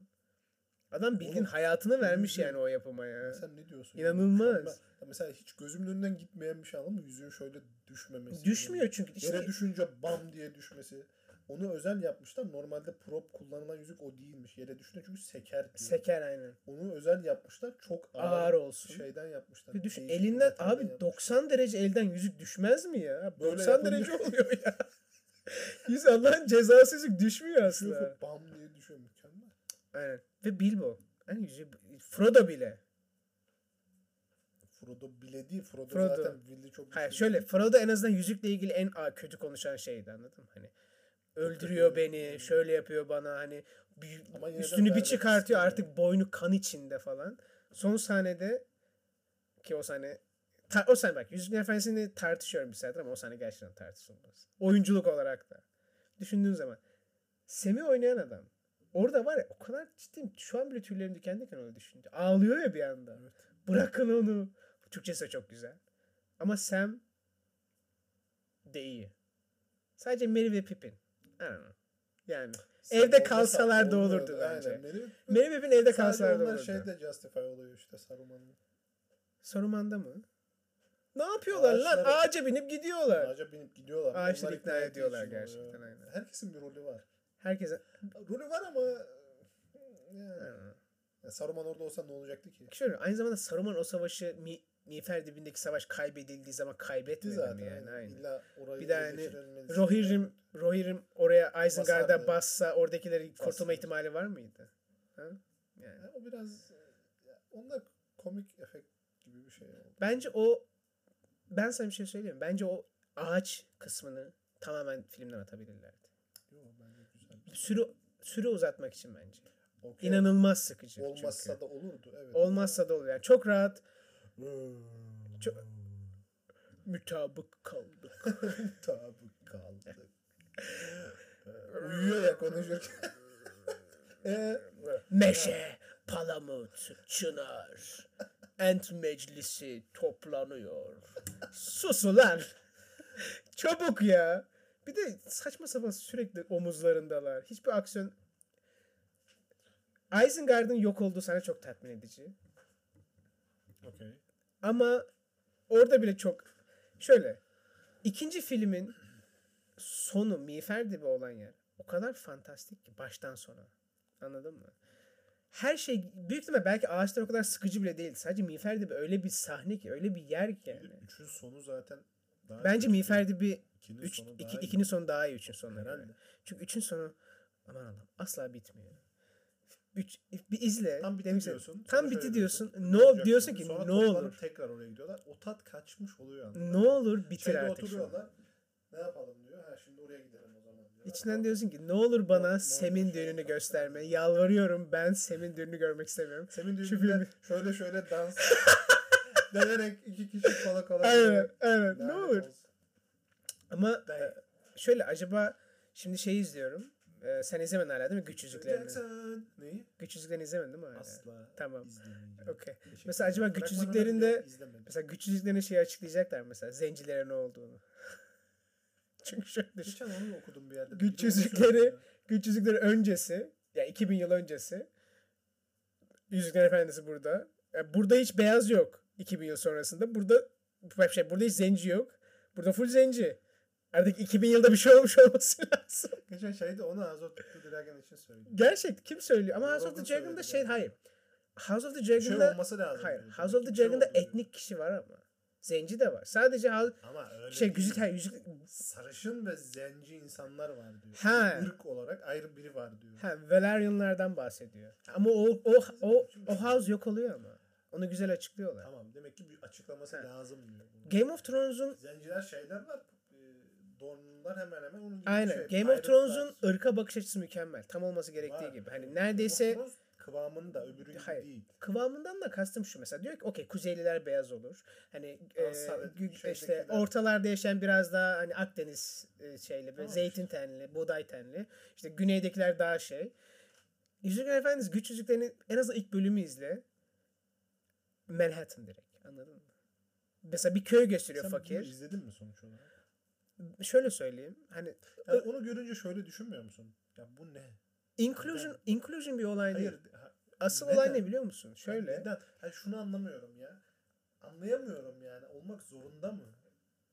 Adam bildiğin Oğlum, hayatını vermiş yüzüğü- yani o yapıma ya. Sen ne diyorsun? İnanılmaz. Mükemmel. Ya Mesela hiç gözümün önünden gitmeyen bir şey anladın mı? Yüzüğün şöyle düşmemesi. Düşmüyor çünkü. Yere İşte, düşünce bam diye düşmesi. Onu özel yapmışlar. Normalde prop kullanılan yüzük o değilmiş. Yere düşünce çünkü seker. diyor. seker aynen. Onu özel yapmışlar. Çok ağır, Ağır olsun. şeyden yapmışlar. Bir düş Değişik elinden abi yapmışlar. 90 derece elden yüzük düşmez mi ya? Böyle 90 yapınca- derece oluyor ya. Yüz Allah'ın cezası yüzük düşmüyor Düşüyor, aslında. bam diye düşüyor. Mükemmel. Aynen. Ve Bilbo. Yani yüzüğü, Frodo bile. Frodo bile değil. Frodo, Frodo. zaten Will'i çok Hayır şöyle Frodo en azından yüzükle ilgili en a, kötü konuşan şeydi anladın mı? Hani öldürüyor beni, şöyle yapıyor bana hani bir- üstünü bir çıkartıyor artık boynu kan içinde falan. Son sahnede ki o sahne ta- o sahne bak Yüzüklerin Efendisi'ni tartışıyorum bir saattir ama o sahne gerçekten tartışılmaz. Oyunculuk olarak da. Düşündüğün zaman Sem'i oynayan adam orada var ya o kadar ciddiyim şu an bile tüylerim diken diken onu düşünce. Ağlıyor ya bir anda. Evet. Bırakın onu. Türkçesi de çok güzel. Ama Sam de iyi. Sadece Merry ve Pippin. Yani Sen evde kalsalar da olmuyordu, olurdu bence. Aynen. Pippin evde kalsalar da olurdu. şeyde justify oluyor işte Saruman'ın. Saruman'da mı? Ne yapıyorlar lan? Ağaçlara- Ağaca binip gidiyorlar. Ağaca binip gidiyorlar. Ağaçları ikna ediyorlar gerçekten, aynen. Herkesin bir rolü var. Herkese... Rolü var ama yani, ya Saruman orada olsa ne olacaktı ki? Şöyle aynı zamanda Saruman o savaşı Mi Miğfer dibindeki savaş kaybedildiği zaman kaybetmedi zaten. yani? aynen. İlla orayı Bir de hani Rohirrim, Rohirrim oraya Isengard'a bassa oradakileri kurtulma Basardı. ihtimali var mıydı? Ha? Yani. Ya o biraz onlar komik efekt gibi bir şey oldu. Bence o ben sana bir şey söyleyeyim. Bence o ağaç kısmını tamamen filmden atabilirlerdi. Yo, bence güzel. şey. Süre süre uzatmak için bence. Okey. İnanılmaz sıkıcı. Olmazsa çünkü. da olurdu. Evet. olmazsa da olur. Yani çok rahat. Çok- mütabık kaldık. Tabi kaldı. Uyuyor ya konuşurken. Eee Meşe, palamut, çınar. Ent meclisi toplanıyor. Sus ulan. Çabuk ya. Bir de saçma sapan sürekli omuzlarındalar. Hiçbir aksiyon. Isengard'ın yok olduğu sahne çok tatmin edici. Okey. Ama orada bile çok şöyle ikinci filmin sonu Miğfer gibi olan yer o kadar fantastik ki baştan sona. Anladın mı? Her şey büyük ihtimal belki ağaçlar o kadar sıkıcı bile değil. Sadece Miğfer gibi öyle bir sahne ki öyle bir yer ki yani. Üçün sonu zaten daha Bence. Miğfer gibi İkinin üç, sonu iki, daha iyi. ikinin sonu daha iyi üçün göre. Herhalde. Çünkü üçün sonu aman Allah'ım asla bitmiyor. Üç, bir izle. Tam bitti demiştim. diyorsun. Tam bitti diyorsun. Ne olacak diyorsun ki Sonra ne olur. tekrar oraya gidiyorlar. O tat kaçmış oluyor anladın Ne olur bitir Şeyde artık şunu. oturuyorlar. Ne yapalım diyor. Ha şimdi oraya gidelim o zaman diyor. İçinden diyorsun ki ne olur bana Ne- ne Sem'in olur şey düğününü gösterme. Yalvarıyorum ben Sem'in düğününü görmek istemiyorum. Semin Şu düğününde filmi- şöyle şöyle dans denerek iki kişi kola kola Aynen aynen ne olur. olsun. Ama e, şöyle acaba şimdi şey izliyorum. E, sen izlemedin hala değil mi? Güç yüzüklerini. Jackson. Neyi? Güç yüzüklerini izlemedin değil mi hala? Asla. Tamam. Okey. Mesela acaba güç yüzüklerinde mesela güç yüzüklerine şey açıklayacaklar mesela zencilere ne olduğunu. Çünkü şöyle düşün. Geçen onu okudum bir yerde. Güç yüzükleri. Güç Yüzükleri öncesi ya 2000 yıl öncesi Yüzükler Efendisi burada. Ya burada hiç beyaz yok 2000 yıl sonrasında. Burada bu şey burada hiç zenci yok. Burada full zenci. Artık 2000 yılda bir şey olmuş olması lazım. Geçen şeyde onu House of the Dragon için söyledim. Gerçek kim söylüyor? Ama House of the Dragon'da şey yani. hayır. House of the şey Dragon'da olması lazım. hayır. House of the şey Dragon'da diyor. etnik kişi var ama. Zenci de var. Sadece House, Ama öyle şey yüzük hayır, yüzük Sarışın ve zenci insanlar var diyor. Ha. Irk olarak ayrı biri var diyor. ha Valerianlardan bahsediyor. Ama o o o o House yok oluyor ama. Onu güzel açıklıyorlar. Tamam demek ki bir açıklaması Ha. lazım diyor. Game of Thrones'un Zenciler şeyler var. E, Dornlar hemen hemen onun gibi aynen şey. Game of. Thrones'un ırka bakış açısı mükemmel. Tam olması gerektiği Var. gibi. Hani Game of neredeyse Thrones kıvamında öbürü gibi Hayır. değil. kıvamından da kastım şu mesela diyor ki okey kuzeyliler beyaz olur. Hani e, Asar- gü- şeydekiler- işte ortalarda yaşayan biraz daha hani Akdeniz e, şeyli Tamam zeytin tenli, buğday tenli. İşte güneydekiler daha şey. Yüzükler Efendisi güç yüzüklerinin en azından ilk bölümü izle. Manhattan direkt. Anladın mı? Mesela bir köy gösteriyor Sen fakir. izledin mi sonuç olarak? Şöyle söyleyeyim. Hani Yani onu görünce şöyle düşünmüyor musun? Ya bu ne? inclusion inclusion bir olay değil. Hayır. ha- Asıl neden? olay ne biliyor musun? Şöyle. Yani neden? Hayır şunu anlamıyorum ya. Anlayamıyorum yani. Olmak zorunda mı?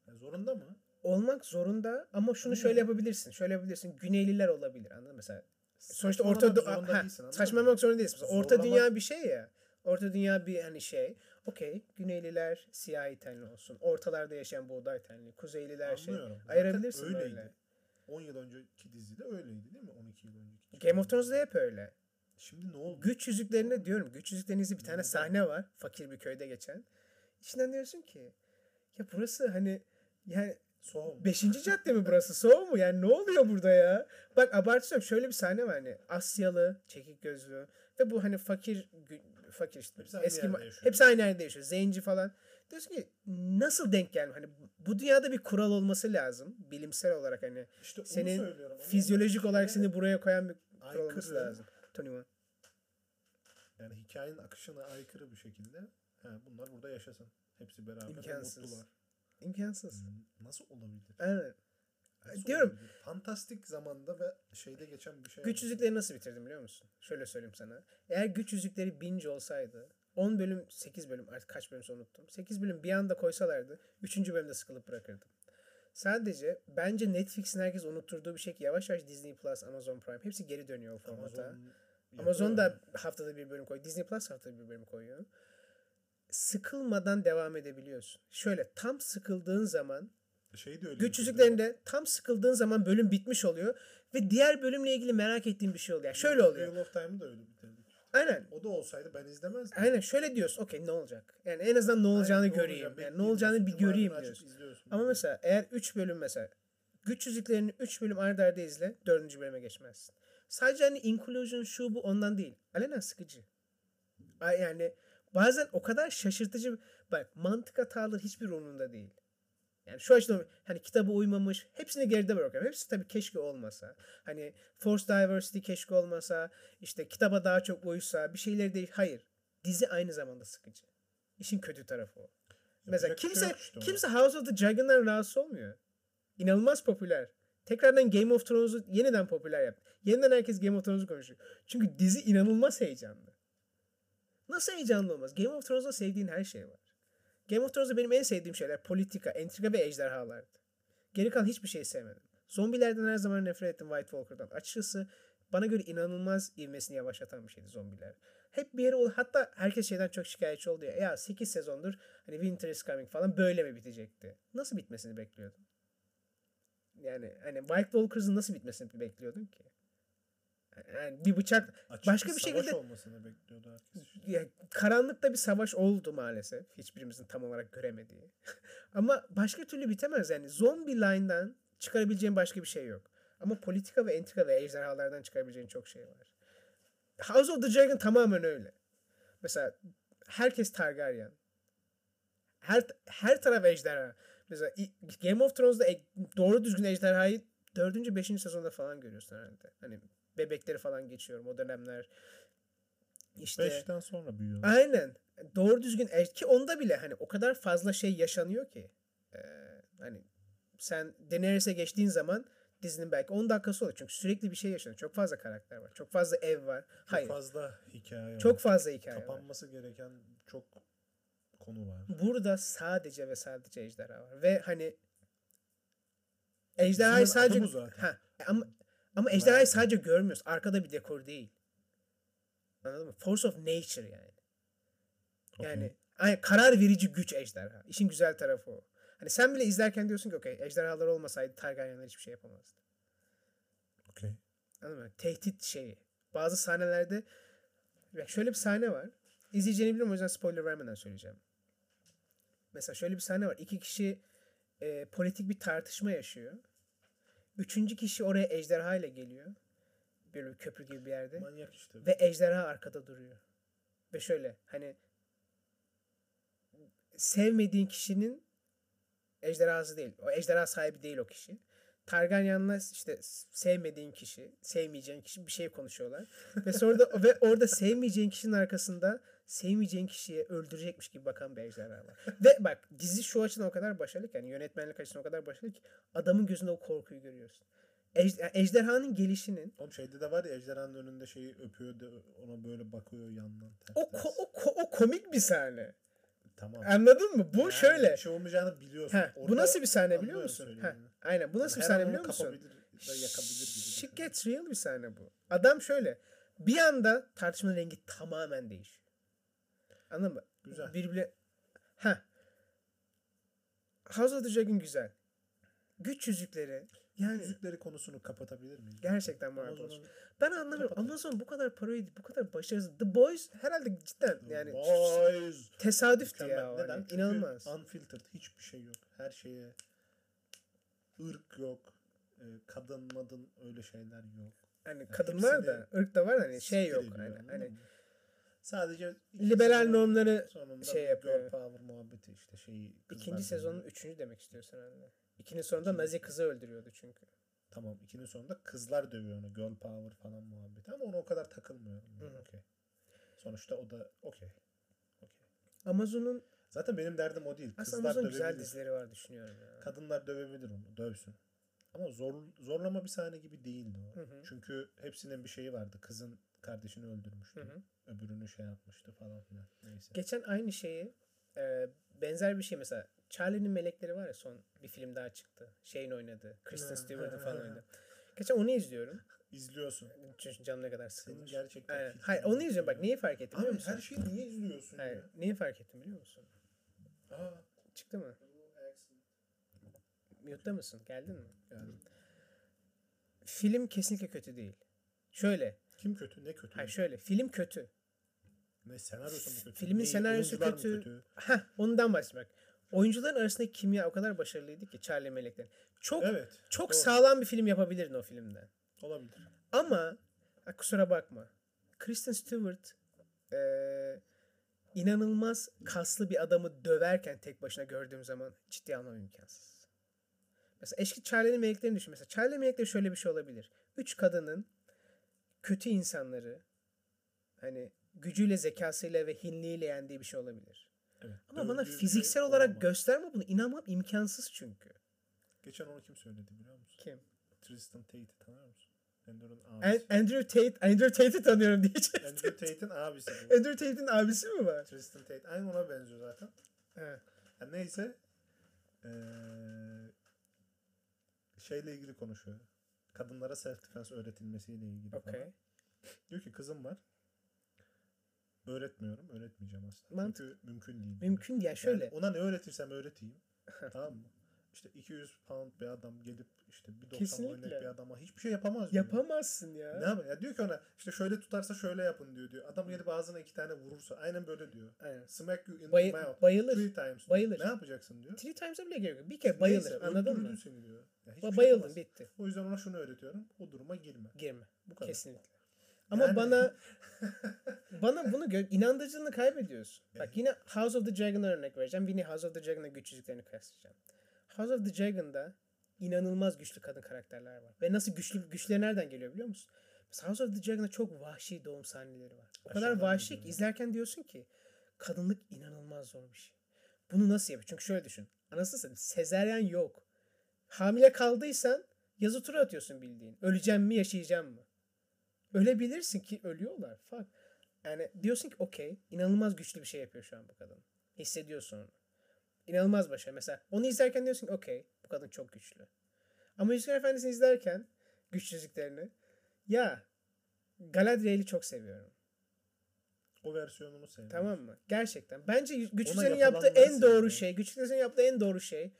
Ya zorunda mı? olmak zorunda ama şunu şöyle yapabilirsin. Şöyle yapabilirsin. Güneyliler olabilir. Anladın mı? Mesela sonuçta orta zorunda ha, değilsin, saçmalamak zorunda değilsin. Mesela orta Zorlamak- dünya bir şey ya. Orta dünya bir hani şey. Okey. Güneyliler siyahi tenli olsun. Ortalarda yaşayan buğday tenli. Kuzeyliler şey. Anlıyorum. Zaten Ayırabilirsin öyleydi. böyle. 10 yıl önceki dizide öyleydi değil mi? 12 yıl önceki. Game of Thrones'da hep öyle. Şimdi ne oldu? Güç yüzüklerinde diyorum. Güç yüzüklerinizde bir tane sahne var. Fakir bir köyde geçen. İçinden diyorsun ki ya burası hani yani Soğuk. Beşinci cadde mi burası? Soğuk mu? Yani ne oluyor burada ya? Bak abartıyorum. Şöyle bir sahne var hani Asyalı, çekik gözlü ve bu hani fakir fakir işte Hepsi aynı eski yaşıyor. hepsi aynı yerde yaşıyor. Zenci falan. Diyorsun ki nasıl denk gelme? Hani bu dünyada bir kural olması lazım. Bilimsel olarak hani İşte senin fizyolojik olarak seni buraya koyan bir kural aykırı, olması lazım. Tony One. Yani hikayenin akışına aykırı bir şekilde ha, bunlar burada yaşasın. Hepsi beraber İmkansız. mutlular. İmkansız. Hmm, Nasıl olabilir? Aynen. Nasıl Diyorum. Fantastik zamanda ve şeyde geçen bir şey. Güç yüzükleri nasıl bitirdim biliyor musun? Şöyle söyleyeyim sana. Eğer güç yüzükleri binge olsaydı 10 bölüm 8 bölüm artık kaç bölüm unuttum. 8 bölüm bir anda koysalardı 3. bölümde sıkılıp bırakırdım. Sadece bence Netflix'in herkes unutturduğu bir şey ki yavaş yavaş Disney Plus, Amazon Prime hepsi geri dönüyor o formata. Amazon, da haftada bir bölüm koyuyor. Disney Plus haftada bir bölüm koyuyor. Sıkılmadan devam edebiliyorsun. Şöyle tam sıkıldığın zaman yani. Şey de öyle. Güç yüzüklerinde tam sıkıldığın zaman bölüm bitmiş oluyor ve diğer bölümle ilgili merak ettiğin bir şey oluyor. Yani şöyle oluyor. Wheel of Time'ı da öyle bitirdik. Aynen. O da olsaydı ben izlemezdim. Aynen şöyle diyorsun. Okey ne olacak? Yani en azından ne olacağını Aynen, ne göreyim. olacak, yani ne olacağını bir göreyim diyorsun. Ama mesela eğer 3 bölüm mesela güç yüzüklerini 3 bölüm arda arda izle 4. bölüme geçmezsin. Sadece hani inclusion şu bu ondan değil. Alenen sıkıcı. Yani bazen o kadar şaşırtıcı bak mantık hataları hiçbir umurumda değil. Yani şu açıdan hani kitaba uymamış hepsini geride bırakıyorum. Hepsi tabii keşke olmasa. Hani force diversity keşke olmasa. işte kitaba daha çok uysa bir şeyleri değil. Hayır. Dizi aynı zamanda sıkıcı. İşin kötü tarafı o. Mesela şey kimse kimse House of the Dragon'dan rahatsız olmuyor. İnanılmaz popüler. Tekrardan Game of Thrones'u yeniden popüler yaptı. Yeniden herkes Game of Thrones'u konuşuyor. Çünkü dizi inanılmaz heyecanlı. Nasıl heyecanlı olmaz? Game of Thrones'da sevdiğin her şey var. Game of Thrones'da benim en sevdiğim şeyler politika, entrika ve ejderhalardı. Geri kalan hiçbir şey sevmedim. Zombilerden her zaman nefret ettim White Walker'dan. Açıkçası bana göre inanılmaz ivmesini yavaşlatan bir şeydi zombiler. Hep bir yere ol hatta herkes şeyden çok şikayetçi oldu ya. Ya 8 sezondur hani Winter is Coming falan böyle mi bitecekti? Nasıl bitmesini bekliyordun? Yani hani White Walkers'ın nasıl bitmesini bekliyordun ki? Yani bir bıçak Açık başka bir bir savaş şekilde olmasını bekliyordu herkes. işte. ya, karanlıkta bir savaş oldu maalesef. Hiçbirimizin tam olarak göremediği. Ama başka türlü bitemez yani. Zombie line'dan çıkarabileceğin başka bir şey yok. Ama politika ve entrika ve ejderhalardan çıkarabileceğin çok şey var. House of the Dragon tamamen öyle. Mesela herkes Targaryen. Her her taraf ejderha. Mesela Game of Thrones'da e- doğru düzgün ejderhayı 4. 5. sezonda falan görüyorsun herhalde. Hani bebekleri falan geçiyorum o dönemler. İşte Beşten sonra büyüyor. Aynen. Doğru düzgün ej- ki onda bile hani o kadar fazla şey yaşanıyor ki. Ee, hani sen Daenerys'e geçtiğin zaman dizinin belki 10 dakikası olur. Çünkü sürekli bir şey yaşanıyor. Çok fazla karakter var. Çok fazla ev var. Çok Hayır. fazla hikaye var. Çok fazla hikaye var. Kapanması gereken çok konu var. Burada sadece ve sadece ejderha var. Ve hani Dizinin sadece ha, ama ama ejderhayı sadece görmüyoruz. Arkada bir dekor değil. Anladın mı? Force of nature yani. Yani Okey. ay, karar verici güç ejderha. İşin güzel tarafı o. Hani sen bile izlerken diyorsun ki okey ejderhalar olmasaydı Targaryenler hiçbir şey yapamazdı. Okey. Anladın mı? Tehdit şeyi. Bazı sahnelerde bak şöyle bir sahne var. İzleyeceğini biliyorum o yüzden spoiler vermeden söyleyeceğim. Mesela şöyle bir sahne var. İki kişi e, politik bir tartışma yaşıyor. Üçüncü kişi oraya ejderha ile geliyor. Böyle bir köprü gibi bir yerde. Manyak işte. Ve ejderha arkada duruyor. Ve şöyle hani sevmediğin kişinin ejderhası değil. O ejderha sahibi değil o kişi. Targaryen'la işte sevmediğin kişi, sevmeyeceğin kişi bir şey konuşuyorlar. ve sonra da ve orada sevmeyeceğin kişinin arkasında sevmeyeceğin kişiyi öldürecekmiş gibi bakan bir ejderha var. ve bak dizi şu açıdan o kadar başarılı ki yani yönetmenlik açısından o kadar başarılı ki adamın gözünde o korkuyu görüyorsun. Ejder, ejderhanın gelişinin Oğlum şeyde de var ya ejderhanın önünde şeyi öpüyor da ona böyle bakıyor yandan. Ters o, ko- o, ko- o komik bir sahne. Tamam. Anladın mı? Bu Yani şöyle. Bir şey olmayacağını biliyorsun. Heh, bu Orada nasıl bir sahne biliyor musun? Heh, aynen bu nasıl bir Her sahne biliyor musun? yakabilir gibi. Shit gets real bir sahne bu. Adam şöyle. Bir anda tartışmanın rengi tamamen değişiyor. Anladın mı? Güzel. Birbirine... Ha. House of the Dragon güzel. Güç yüzükleri. Yani Yüzükleri konusunu kapatabilir miyiz? gerçekten Marvel. Amazon'un Ben anlamıyorum. Amazon bu kadar parayı bu kadar başarısız. The Boys herhalde cidden yani Boys. tesadüftü Mükemmel. ya. Neden? Hani, Çünkü inanılmaz. unfiltered hiçbir şey yok. Her şeye ırk yok. e, Kadın madın öyle şeyler yok. Hani Yani kadınlar da ırk da var hani şey yok hani, hani? Sadece liberal normları şey yapıyor. Girl power muhabbeti işte şeyi. ikinci sezonun üçüncü demek istiyorsun herhalde. İkinci sonunda İkinci- Nazi kızı öldürüyordu çünkü. Tamam ikinin sonunda kızlar dövüyor onu. Girl power falan muhabbeti ama ona o kadar. Yani. Hı. Okey. Sonuçta o da okey. Okey. Amazon'un Zaten benim derdim o değil. aslında Kızlar Amazon dövebilir. güzel dizileri var düşünüyorum ya. Kadınlar dövebilir onu. Dövsün. Ama zor, zorlama bir sahne gibi değildi o. Hı hı. Çünkü hepsinin bir şeyi vardı. Kızın kardeşini öldürmüştü. Hı hı. Öbürünü şey yapmıştı falan filan. Neyse. Geçen aynı şeyi e, benzer bir şey mesela Charlie'nin Melekleri var ya son bir film daha çıktı. Şeyin oynadı. Kristen Stewart'ın falan oynadı. Geçen onu izliyorum. İzliyorsun. Çünkü canım ne kadar Senin sıkılmış. gerçekten Aynen. Hayır onu izliyorum. Bak neyi fark ettim biliyor musun? her şeyi niye izliyorsun Hayır. ya? Neyi fark ettim biliyor musun? Aa, Çıktı mı? Mute'da mısın? Geldin mi? yani Film kesinlikle kötü değil. Şöyle. Kim kötü ne kötü? Hayır şöyle. Film kötü. Ne senaryosu mu kötü? Filmin Ne, senaryosu mı kötü. Heh, ondan bahsetmek. Oyuncuların arasındaki kimya o kadar başarılıydı ki Charlie Melek'ten. Çok Evet. çok doğru. sağlam bir film yapabilirdin o filmden. Olabilir. Ama ha, kusura bakma. Kristen Stewart eee, inanılmaz kaslı bir adamı döverken tek başına gördüğüm zaman ciddi almam imkansız. Mesela eski Charlie'nin meleklerini düşün. Mesela Charlie melekleri şöyle bir şey olabilir. Üç kadının kötü insanları hani gücüyle, zekasıyla ve hinliğiyle yendiği bir şey olabilir. Evet. Ama bana fiziksel olarak olamaz. gösterme bunu. İnanmam imkansız çünkü. Geçen onu kim söyledi biliyor musun? Kim? Tristan Tate'i tanıyor musun? Andrew'un. Andrew Tate, Andrew Tate'i tanıyorum diyecektim. Andrew Tate'in abisi bu. Andrew Tate'in abisi mi var? Tristan Tate. Aynı ona benziyor zaten. He. Yani neyse. Ee, şeyle ilgili konuşuyor. Kadınlara self defense öğretilmesiyle ilgili falan. Okey. Diyor ki kızım var. Öğretmiyorum. Öğretmeyeceğim asla. Mantık- Çünkü mümkün değil. Mümkün. Yani şöyle. Yani ona ne öğretirsem öğreteyim. tamam mı? İşte 200 pound bir adam gelip işte bir 90 Kesinlikle. boyundaki bir adama hiçbir şey yapamaz diyor. Yapamazsın ya. Ne yapayım? Ya diyor ki ona işte şöyle tutarsa şöyle yapın diyor diyor. Adam gelip ağzına iki tane vurursa aynen böyle diyor. Aynen. Smack you in Bayı- the mouth. bayılır. Three times. diyor. Bayılır. Ne yapacaksın diyor. Three times'a bile gerek yok. Bir kere bayılır. Neyse, anladın mı? seni diyor. Ya hiçbir Ba- şey bayıldın yapamaz. bitti. O yüzden ona şunu öğretiyorum. O duruma girme. Girme. Bu kadar. Kesinlikle. Ama Yani- bana bana bunu gö- inandırıcılığını kaybediyorsun. Bak yine House of the Dragon'a örnek vereceğim. Yine House of the Dragon'la güç yüzüklerini kıyaslayacağım. House of the Dragon'da inanılmaz güçlü kadın karakterler var. Ve nasıl güçlü güçleri nereden geliyor biliyor musun? Mesela House of the Dragon'da çok vahşi doğum sahneleri var. O kadar vahşi ki izlerken diyorsun ki kadınlık inanılmaz zor bir şey. Bunu nasıl yapıyor? Çünkü şöyle düşün. Anasını satayım sezeryan yok. Hamile kaldıysan yazı tura atıyorsun bildiğin. Öleceğim mi yaşayacağım mı? Ölebilirsin ki ölüyorlar. Fuck. Yani diyorsun ki okey inanılmaz güçlü bir şey yapıyor şu an bu kadın. Hissediyorsun onu. İnanılmaz başarı. Mesela onu izlerken diyorsun ki okey bu kadın çok güçlü. Ama Yüzükler Efendisi'ni izlerken güç yüzüklerini ya Galadriel'i çok seviyorum. O versiyonunu sevmiyorum. Tamam mı? Gerçekten. Bence Güç Ona Yüzüklerin yaptığı en doğru seviyorum. şey, Güç Yüzüklerin yaptığı en doğru şey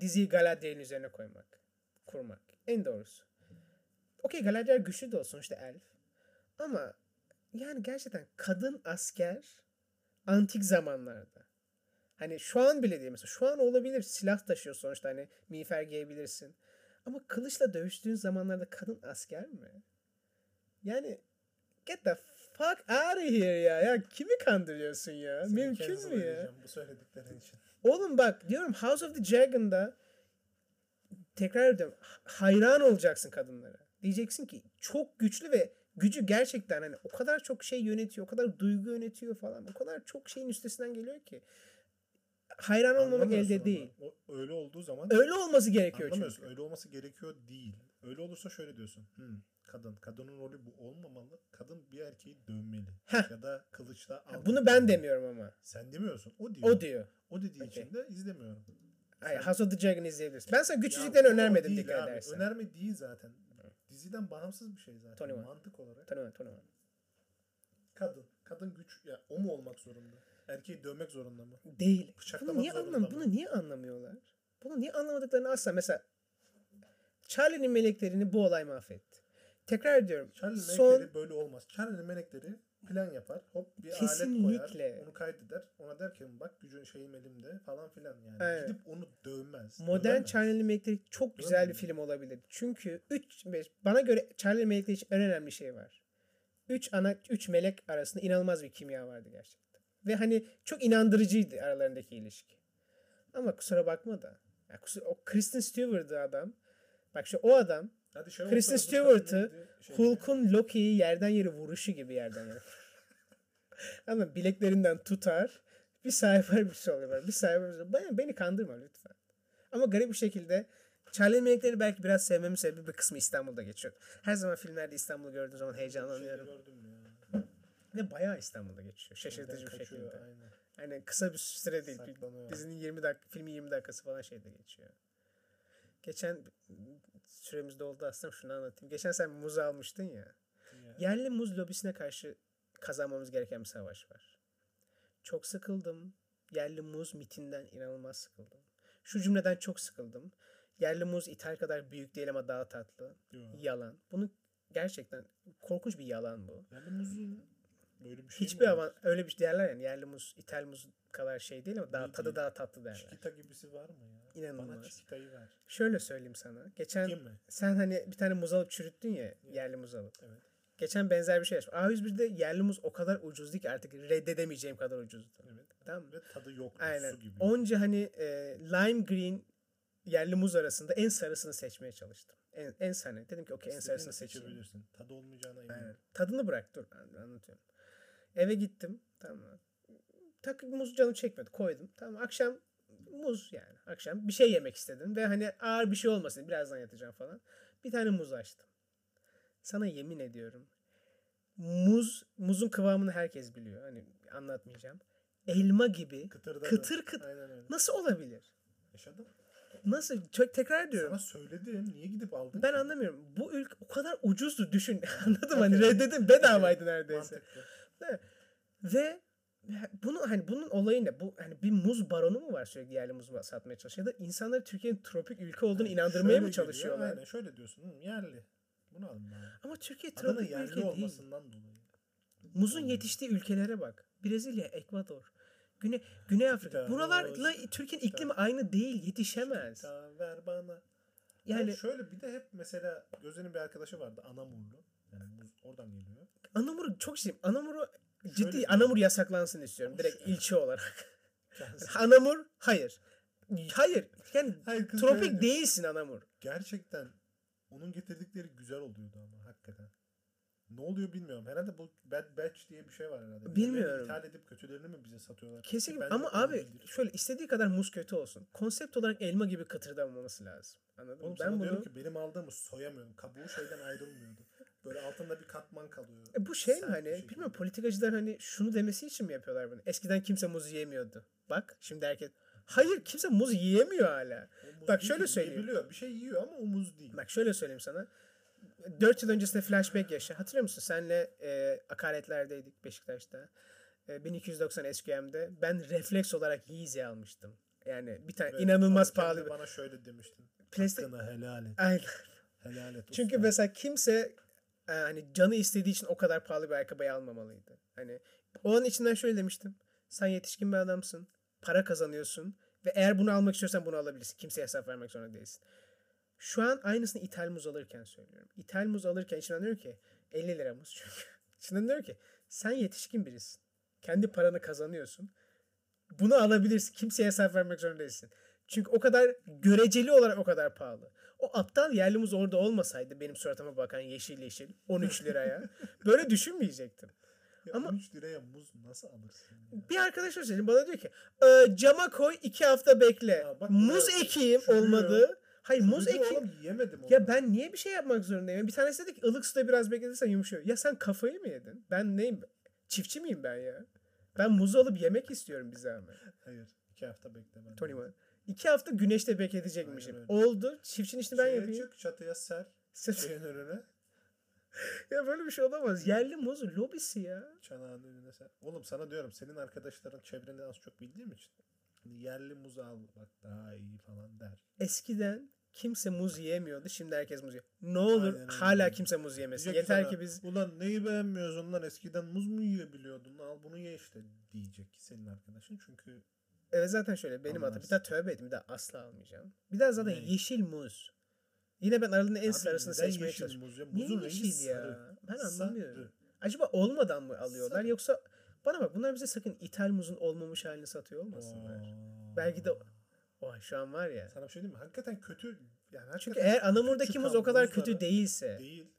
diziyi Galadriel'in üzerine koymak. Kurmak. En doğrusu. Okey Galadriel güçlü de olsun işte elf. Ama yani gerçekten kadın asker antik zamanlarda. Hani şu an bile değil mesela. Şu an olabilir. Silah taşıyor sonuçta hani miğfer giyebilirsin. Ama kılıçla dövüştüğün zamanlarda kadın asker mi? Yani get the fuck out of here ya. Ya kimi kandırıyorsun ya? Seni Mümkün mü ya? Bu söylediklerin için. Oğlum bak diyorum House of the Dragon'da tekrar ediyorum hayran olacaksın kadınlara. Diyeceksin ki çok güçlü ve gücü gerçekten hani o kadar çok şey yönetiyor, o kadar duygu yönetiyor falan. O kadar çok şeyin üstesinden geliyor ki. Hayran olmamak elde onu. değil. O, öyle olduğu zaman Öyle olması gerekiyor anlamıyorsun. çünkü. Öyle olması gerekiyor değil. Öyle olursa şöyle diyorsun. Hmm, kadın. Kadının rolü bu olmamalı. Kadın bir erkeği dövmeli. Heh. Ya da kılıçla Ha, Bunu ben demiyorum ama. Sen demiyorsun. O diyor. O diyor. O dediği Okey. için de izlemiyorum. Hayır, House of the Dragon izleyebilirsin. Ben sana o önermedim dikkat abi. edersen. Önerme değil zaten. Diziden bağımsız bir şey zaten. Tony One. Mantık olarak. Tanımam, tanımam. Kadın. Kadın güç. Ya o mu olmak zorunda? Erkeği dövmek zorunda mı? Değil. Bunu Bıçaklamak niye zorunda anlam mı? bunu niye anlamıyorlar? Bunu niye anlamadıklarını asla mesela Charlie'nin meleklerini bu olay mahvetti. Tekrar ediyorum. Charlie son melekleri böyle olmaz. Charlie melekleri plan yapar. Hop bir alet Kesinlikle. koyar. Onu kaydeder. Ona der ki bak gücün şeyim elimde falan filan yani. Evet. Gidip onu dövmez. modern. Charlie'nin melekleri çok güzel bir Dövmez. film olabilir. Çünkü 3 bana göre Charlie'nin melekleri için en önemli şey var. 3 ana 3 melek arasında inanılmaz bir kimya vardı gerçekten. Ve hani çok inandırıcıydı aralarındaki ilişki. Ama kusura bakma da. Ya kusura, o Kristen Stewart'ı adam. Bak şu o adam Hadi şey Kristen Stewart'ı? Şey- Hulk'un Loki'yi yerden yere vuruşu gibi yerden yere. Ama bileklerinden tutar. Bir sayfa bir şey oluyor. Bir sayfa bir şey. Beni, beni kandırma lütfen. Ama garip bir şekilde Charlie Melekleri belki biraz sevmemin sebebi bir kısmı İstanbul'da geçiyor. Her zaman filmlerde İstanbul'u gördüğüm zaman heyecanlanıyorum. gördüm ya. Ve bayağı İstanbul'da geçiyor. Şaşırtıcı bir şekilde. aynen. Hani kısa bir süre değil. Saklanıyor. Dizinin 20 dakika, filmin 20 dakikası falan şeyde geçiyor. Geçen süremiz doldu aslında şunu anlatayım. Geçen sen muz almıştın ya. Ya. Yerli muz lobisine karşı kazanmamız gereken bir savaş var. Çok sıkıldım. Yerli muz mitinden inanılmaz sıkıldım. Şu cümleden çok sıkıldım. Yerli muz ithal kadar büyük değil ama daha tatlı. Yo. Yalan. Bunu gerçekten korkunç bir yalan bu. Yani muzu böyle bir şey Hiçbir avan öyle bir şey derler yani yerli muz ithal muz kadar şey değil ama daha Değil, tadı değil. daha tatlı derler. Çikita gibisi var mı ya? İnanılmaz. Bana çikitayı ver. Şöyle söyleyeyim sana. Geçen sen hani bir tane muz alıp çürüttün ya yerli muz alıp. Evet. Geçen benzer bir şey yaşadım. A101'de yerli muz o kadar ucuzdu ki artık reddedemeyeceğim kadar ucuzdu. Evet. Tamam mı? Ve tadı yok. Aynen. Su gibi. Onca hani e, lime green yerli muz arasında en sarısını seçmeye çalıştım. En, en sarı. Dedim ki okey en sarısını seçeyim. seçebilirsin. Tadı olmayacağına eminim. Aynen. Tadını bırak dur an- anlatıyorum. Eve gittim. Tamam. mı? Tak muz canım çekmedi. Koydum. Tamam akşam muz yani. Akşam bir şey yemek istedim ve hani ağır bir şey olmasın. Birazdan yatacağım falan. Bir tane muz açtım. Sana yemin ediyorum. Muz, muzun kıvamını herkes biliyor. Hani anlatmayacağım. Elma gibi Kıtırdadı. kıtır kıtır. Nasıl olabilir? Yaşadım. Nasıl? Çok tekrar diyorum. Sana söyledim. Niye gidip aldın? Ben ki? anlamıyorum. Bu ülke o kadar ucuzdu düşün. Anladım hani reddedim bedavaydı neredeyse. Mantıklı. Evet. Ve bunu hani bunun olayı ne? Bu hani bir muz baronu mu var sürekli yerli muz satmaya çalışıyor ya da insanları Türkiye'nin tropik ülke olduğunu inandırmaya Şöyle mı geliyor, çalışıyorlar? Aynen şöyle diyorsun. Hı, yerli. Bunu alın bana. Ama Türkiye Adana tropik yerli ülke değil. olmasından dolayı. Muzun yetiştiği ülkelere bak. Brezilya, Ekvador, Güney Güney Afrika. Buralarla Türkiye'nin iklimi aynı değil, yetişemez. Ver bana. Yani Yani şöyle bir de hep mesela Gözde'nin bir arkadaşı vardı Anamurlu. Yani oradan geliyor. Anamur'u çok istiyorum. Anamur'u Şöyle ciddi diyorum. Anamur yasaklansın istiyorum. Ama Direkt ilçe olarak. Anamur hayır. Hayır. Yani Hayır, tropik şöyle diyor. değilsin Anamur. Gerçekten onun getirdikleri güzel oluyordu ama hakikaten. Ne oluyor bilmiyorum. Herhalde bu Bad Batch diye bir şey var herhalde. Bilmiyorum. İthal edip kötülerini mi bize satıyorlar? Kesinlikle Bence ama abi olabilir. şöyle istediği kadar muz kötü olsun. Konsept olarak elma gibi kıtırdamaması lazım. Anladın Oğlum mı? sana Ben diyorum bunu ki benim aldığımı soyamıyorum. Kabuğu şeyden ayrılmıyordu. Böyle altında bir katman kalıyor. E bu şey mi hani bilmiyorum politikacılar hani şunu demesi için mi yapıyorlar bunu? Eskiden kimse muz yiyemiyordu. Bak şimdi herkes hayır kimse muz yiyemiyor hala. Muz Bak şöyle söyleyeyim. yiyebiliyor. Bir şey yiyor ama o muz değil. Bak şöyle söyleyeyim sana. 4 yıl öncesinde flashback yaşa. Hatırlıyor musun? Senle e, akaretlerdeydik Beşiktaş'ta. E, 1290 SQM'de. Ben refleks olarak Yeezy almıştım. Yani bir tane Ve inanılmaz pahalı. Bana şöyle demiştin. Plastik- Hakkını helal et. Aynen. Helal et. Çünkü usta. mesela kimse e, hani canı istediği için o kadar pahalı bir ayakkabıyı almamalıydı. Hani o an içinden şöyle demiştim. Sen yetişkin bir adamsın. Para kazanıyorsun. Ve eğer bunu almak istiyorsan bunu alabilirsin. Kimseye hesap vermek zorunda değilsin. Şu an aynısını ithal muz alırken söylüyorum. İthal muz alırken içinden diyorum ki 50 lira muz çünkü. İçinden diyorum ki sen yetişkin birisin. Kendi paranı kazanıyorsun. Bunu alabilirsin. Kimseye hesap vermek zorunda değilsin. Çünkü o kadar göreceli olarak o kadar pahalı. O aptal yerli muz orada olmasaydı benim suratıma bakan yeşil yeşil 13 liraya böyle düşünmeyecektim. Ya Ama- 13 liraya muz nasıl alırsın? ya? Bir arkadaş söyledi bana diyor ki "E, cama koy iki hafta bekle. Ya bak muz ekeyim çürüyor. olmadı. Hayır muz Çürüdü ekeyim. oğlum, yemedim onu. Ya ben niye bir şey yapmak zorundayım? Bir tanesi dedi ki ılık suda biraz bekletirsen yumuşuyor. Ya sen kafayı mı yedin? Ben neyim? Çiftçi miyim ben ya? Ben muz alıp yemek istiyorum bir zahmet. Hayır. 2 hafta bekle ben. Tony One. İki hafta güneşte bekletecekmişim. Öyle. Oldu. Çiftçinin işini ben yapayım. çık çatıya ser şeyin önüne. ya böyle bir şey olamaz. Yerli muz lobisi ya. Çanağın önüne ser. Oğlum sana diyorum senin arkadaşların çevreni az çok bildiğim için. Hani yerli muz al bak daha iyi falan der. Eskiden kimse muz yiyemiyordu. Şimdi herkes muz yiyor. Ne olur Aynen öyle. hala kimse muz yemesin. Diyecek Yeter sana, ki biz Ulan neyi beğenmiyorsun lan eskiden muz mu yiyebiliyordun al bunu ye işte diyecek senin arkadaşın çünkü Evet zaten şöyle benim adım. Bir daha tövbe ettim. Bir daha asla almayacağım. Bir daha zaten Ne? yeşil muz. Yine ben aralarında en Abi sarısını seçmeye çalışıyorum. muz ya? Niye Muzun yeşil ya? sarı. Ben Sarı. anlamıyorum. Acaba olmadan mı alıyorlar Sarı. yoksa bana bak bunlar bize sakın ithal muzun olmamış halini satıyor olmasınlar. Aa. Belki de Oha şu an var ya. Sana bir şey diyeyim mi? Hakikaten kötü yani Çünkü hakikaten eğer Anamur'daki muz o kadar kötü değilse. değil.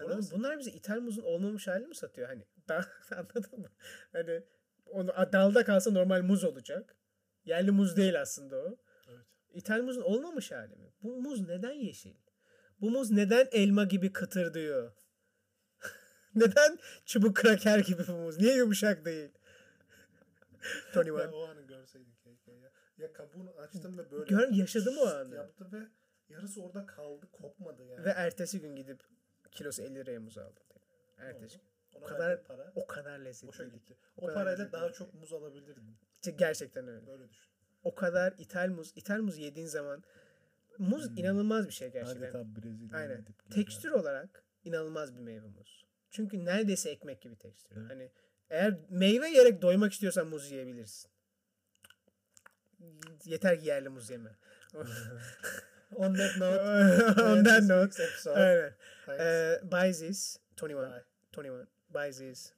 Anladın. Bunlar bize ithal muzun olmamış halini mi satıyor? Hani ben anladın mı? Hani onu dalda kalsa normal muz olacak. Yerli muz değil aslında o. Evet. İthal muzun olmamış hali mi? Bu muz neden yeşil? Bu muz neden elma gibi kıtır diyor? neden çubuk kraker gibi bu muz? Niye yumuşak değil? Tony Ya One. o anı görseydin keşke ya. Ya kabuğunu açtım ve böyle Gör- yaşadım o şşt anı. Yaptı ve yarısı orada kaldı kopmadı yani. Ve ertesi gün gidip kilosu 50 liraya muz aldım. Ertesi gün. Ona o kadar- para O kadar boşa lezzetliydi. gitti. O O, parayla daha çok muz alabilirdin. Gerçekten öyle. Böyle düşün. O kadar ithal muz, ithal muz yediğin zaman muz Hmm. inanılmaz bir şey gerçekten. Adeta Brezilya. Aynen. Tekstür olarak inanılmaz bir meyve muz. Çünkü neredeyse ekmek gibi tekstür. Evet. Hani eğer meyve yiyerek doymak istiyorsan muz yiyebilirsin. Yeter ki yerli muz yeme. On that note. On that note. Aynen. Thanks. Ee, buy this. 21. Bye. 21. bases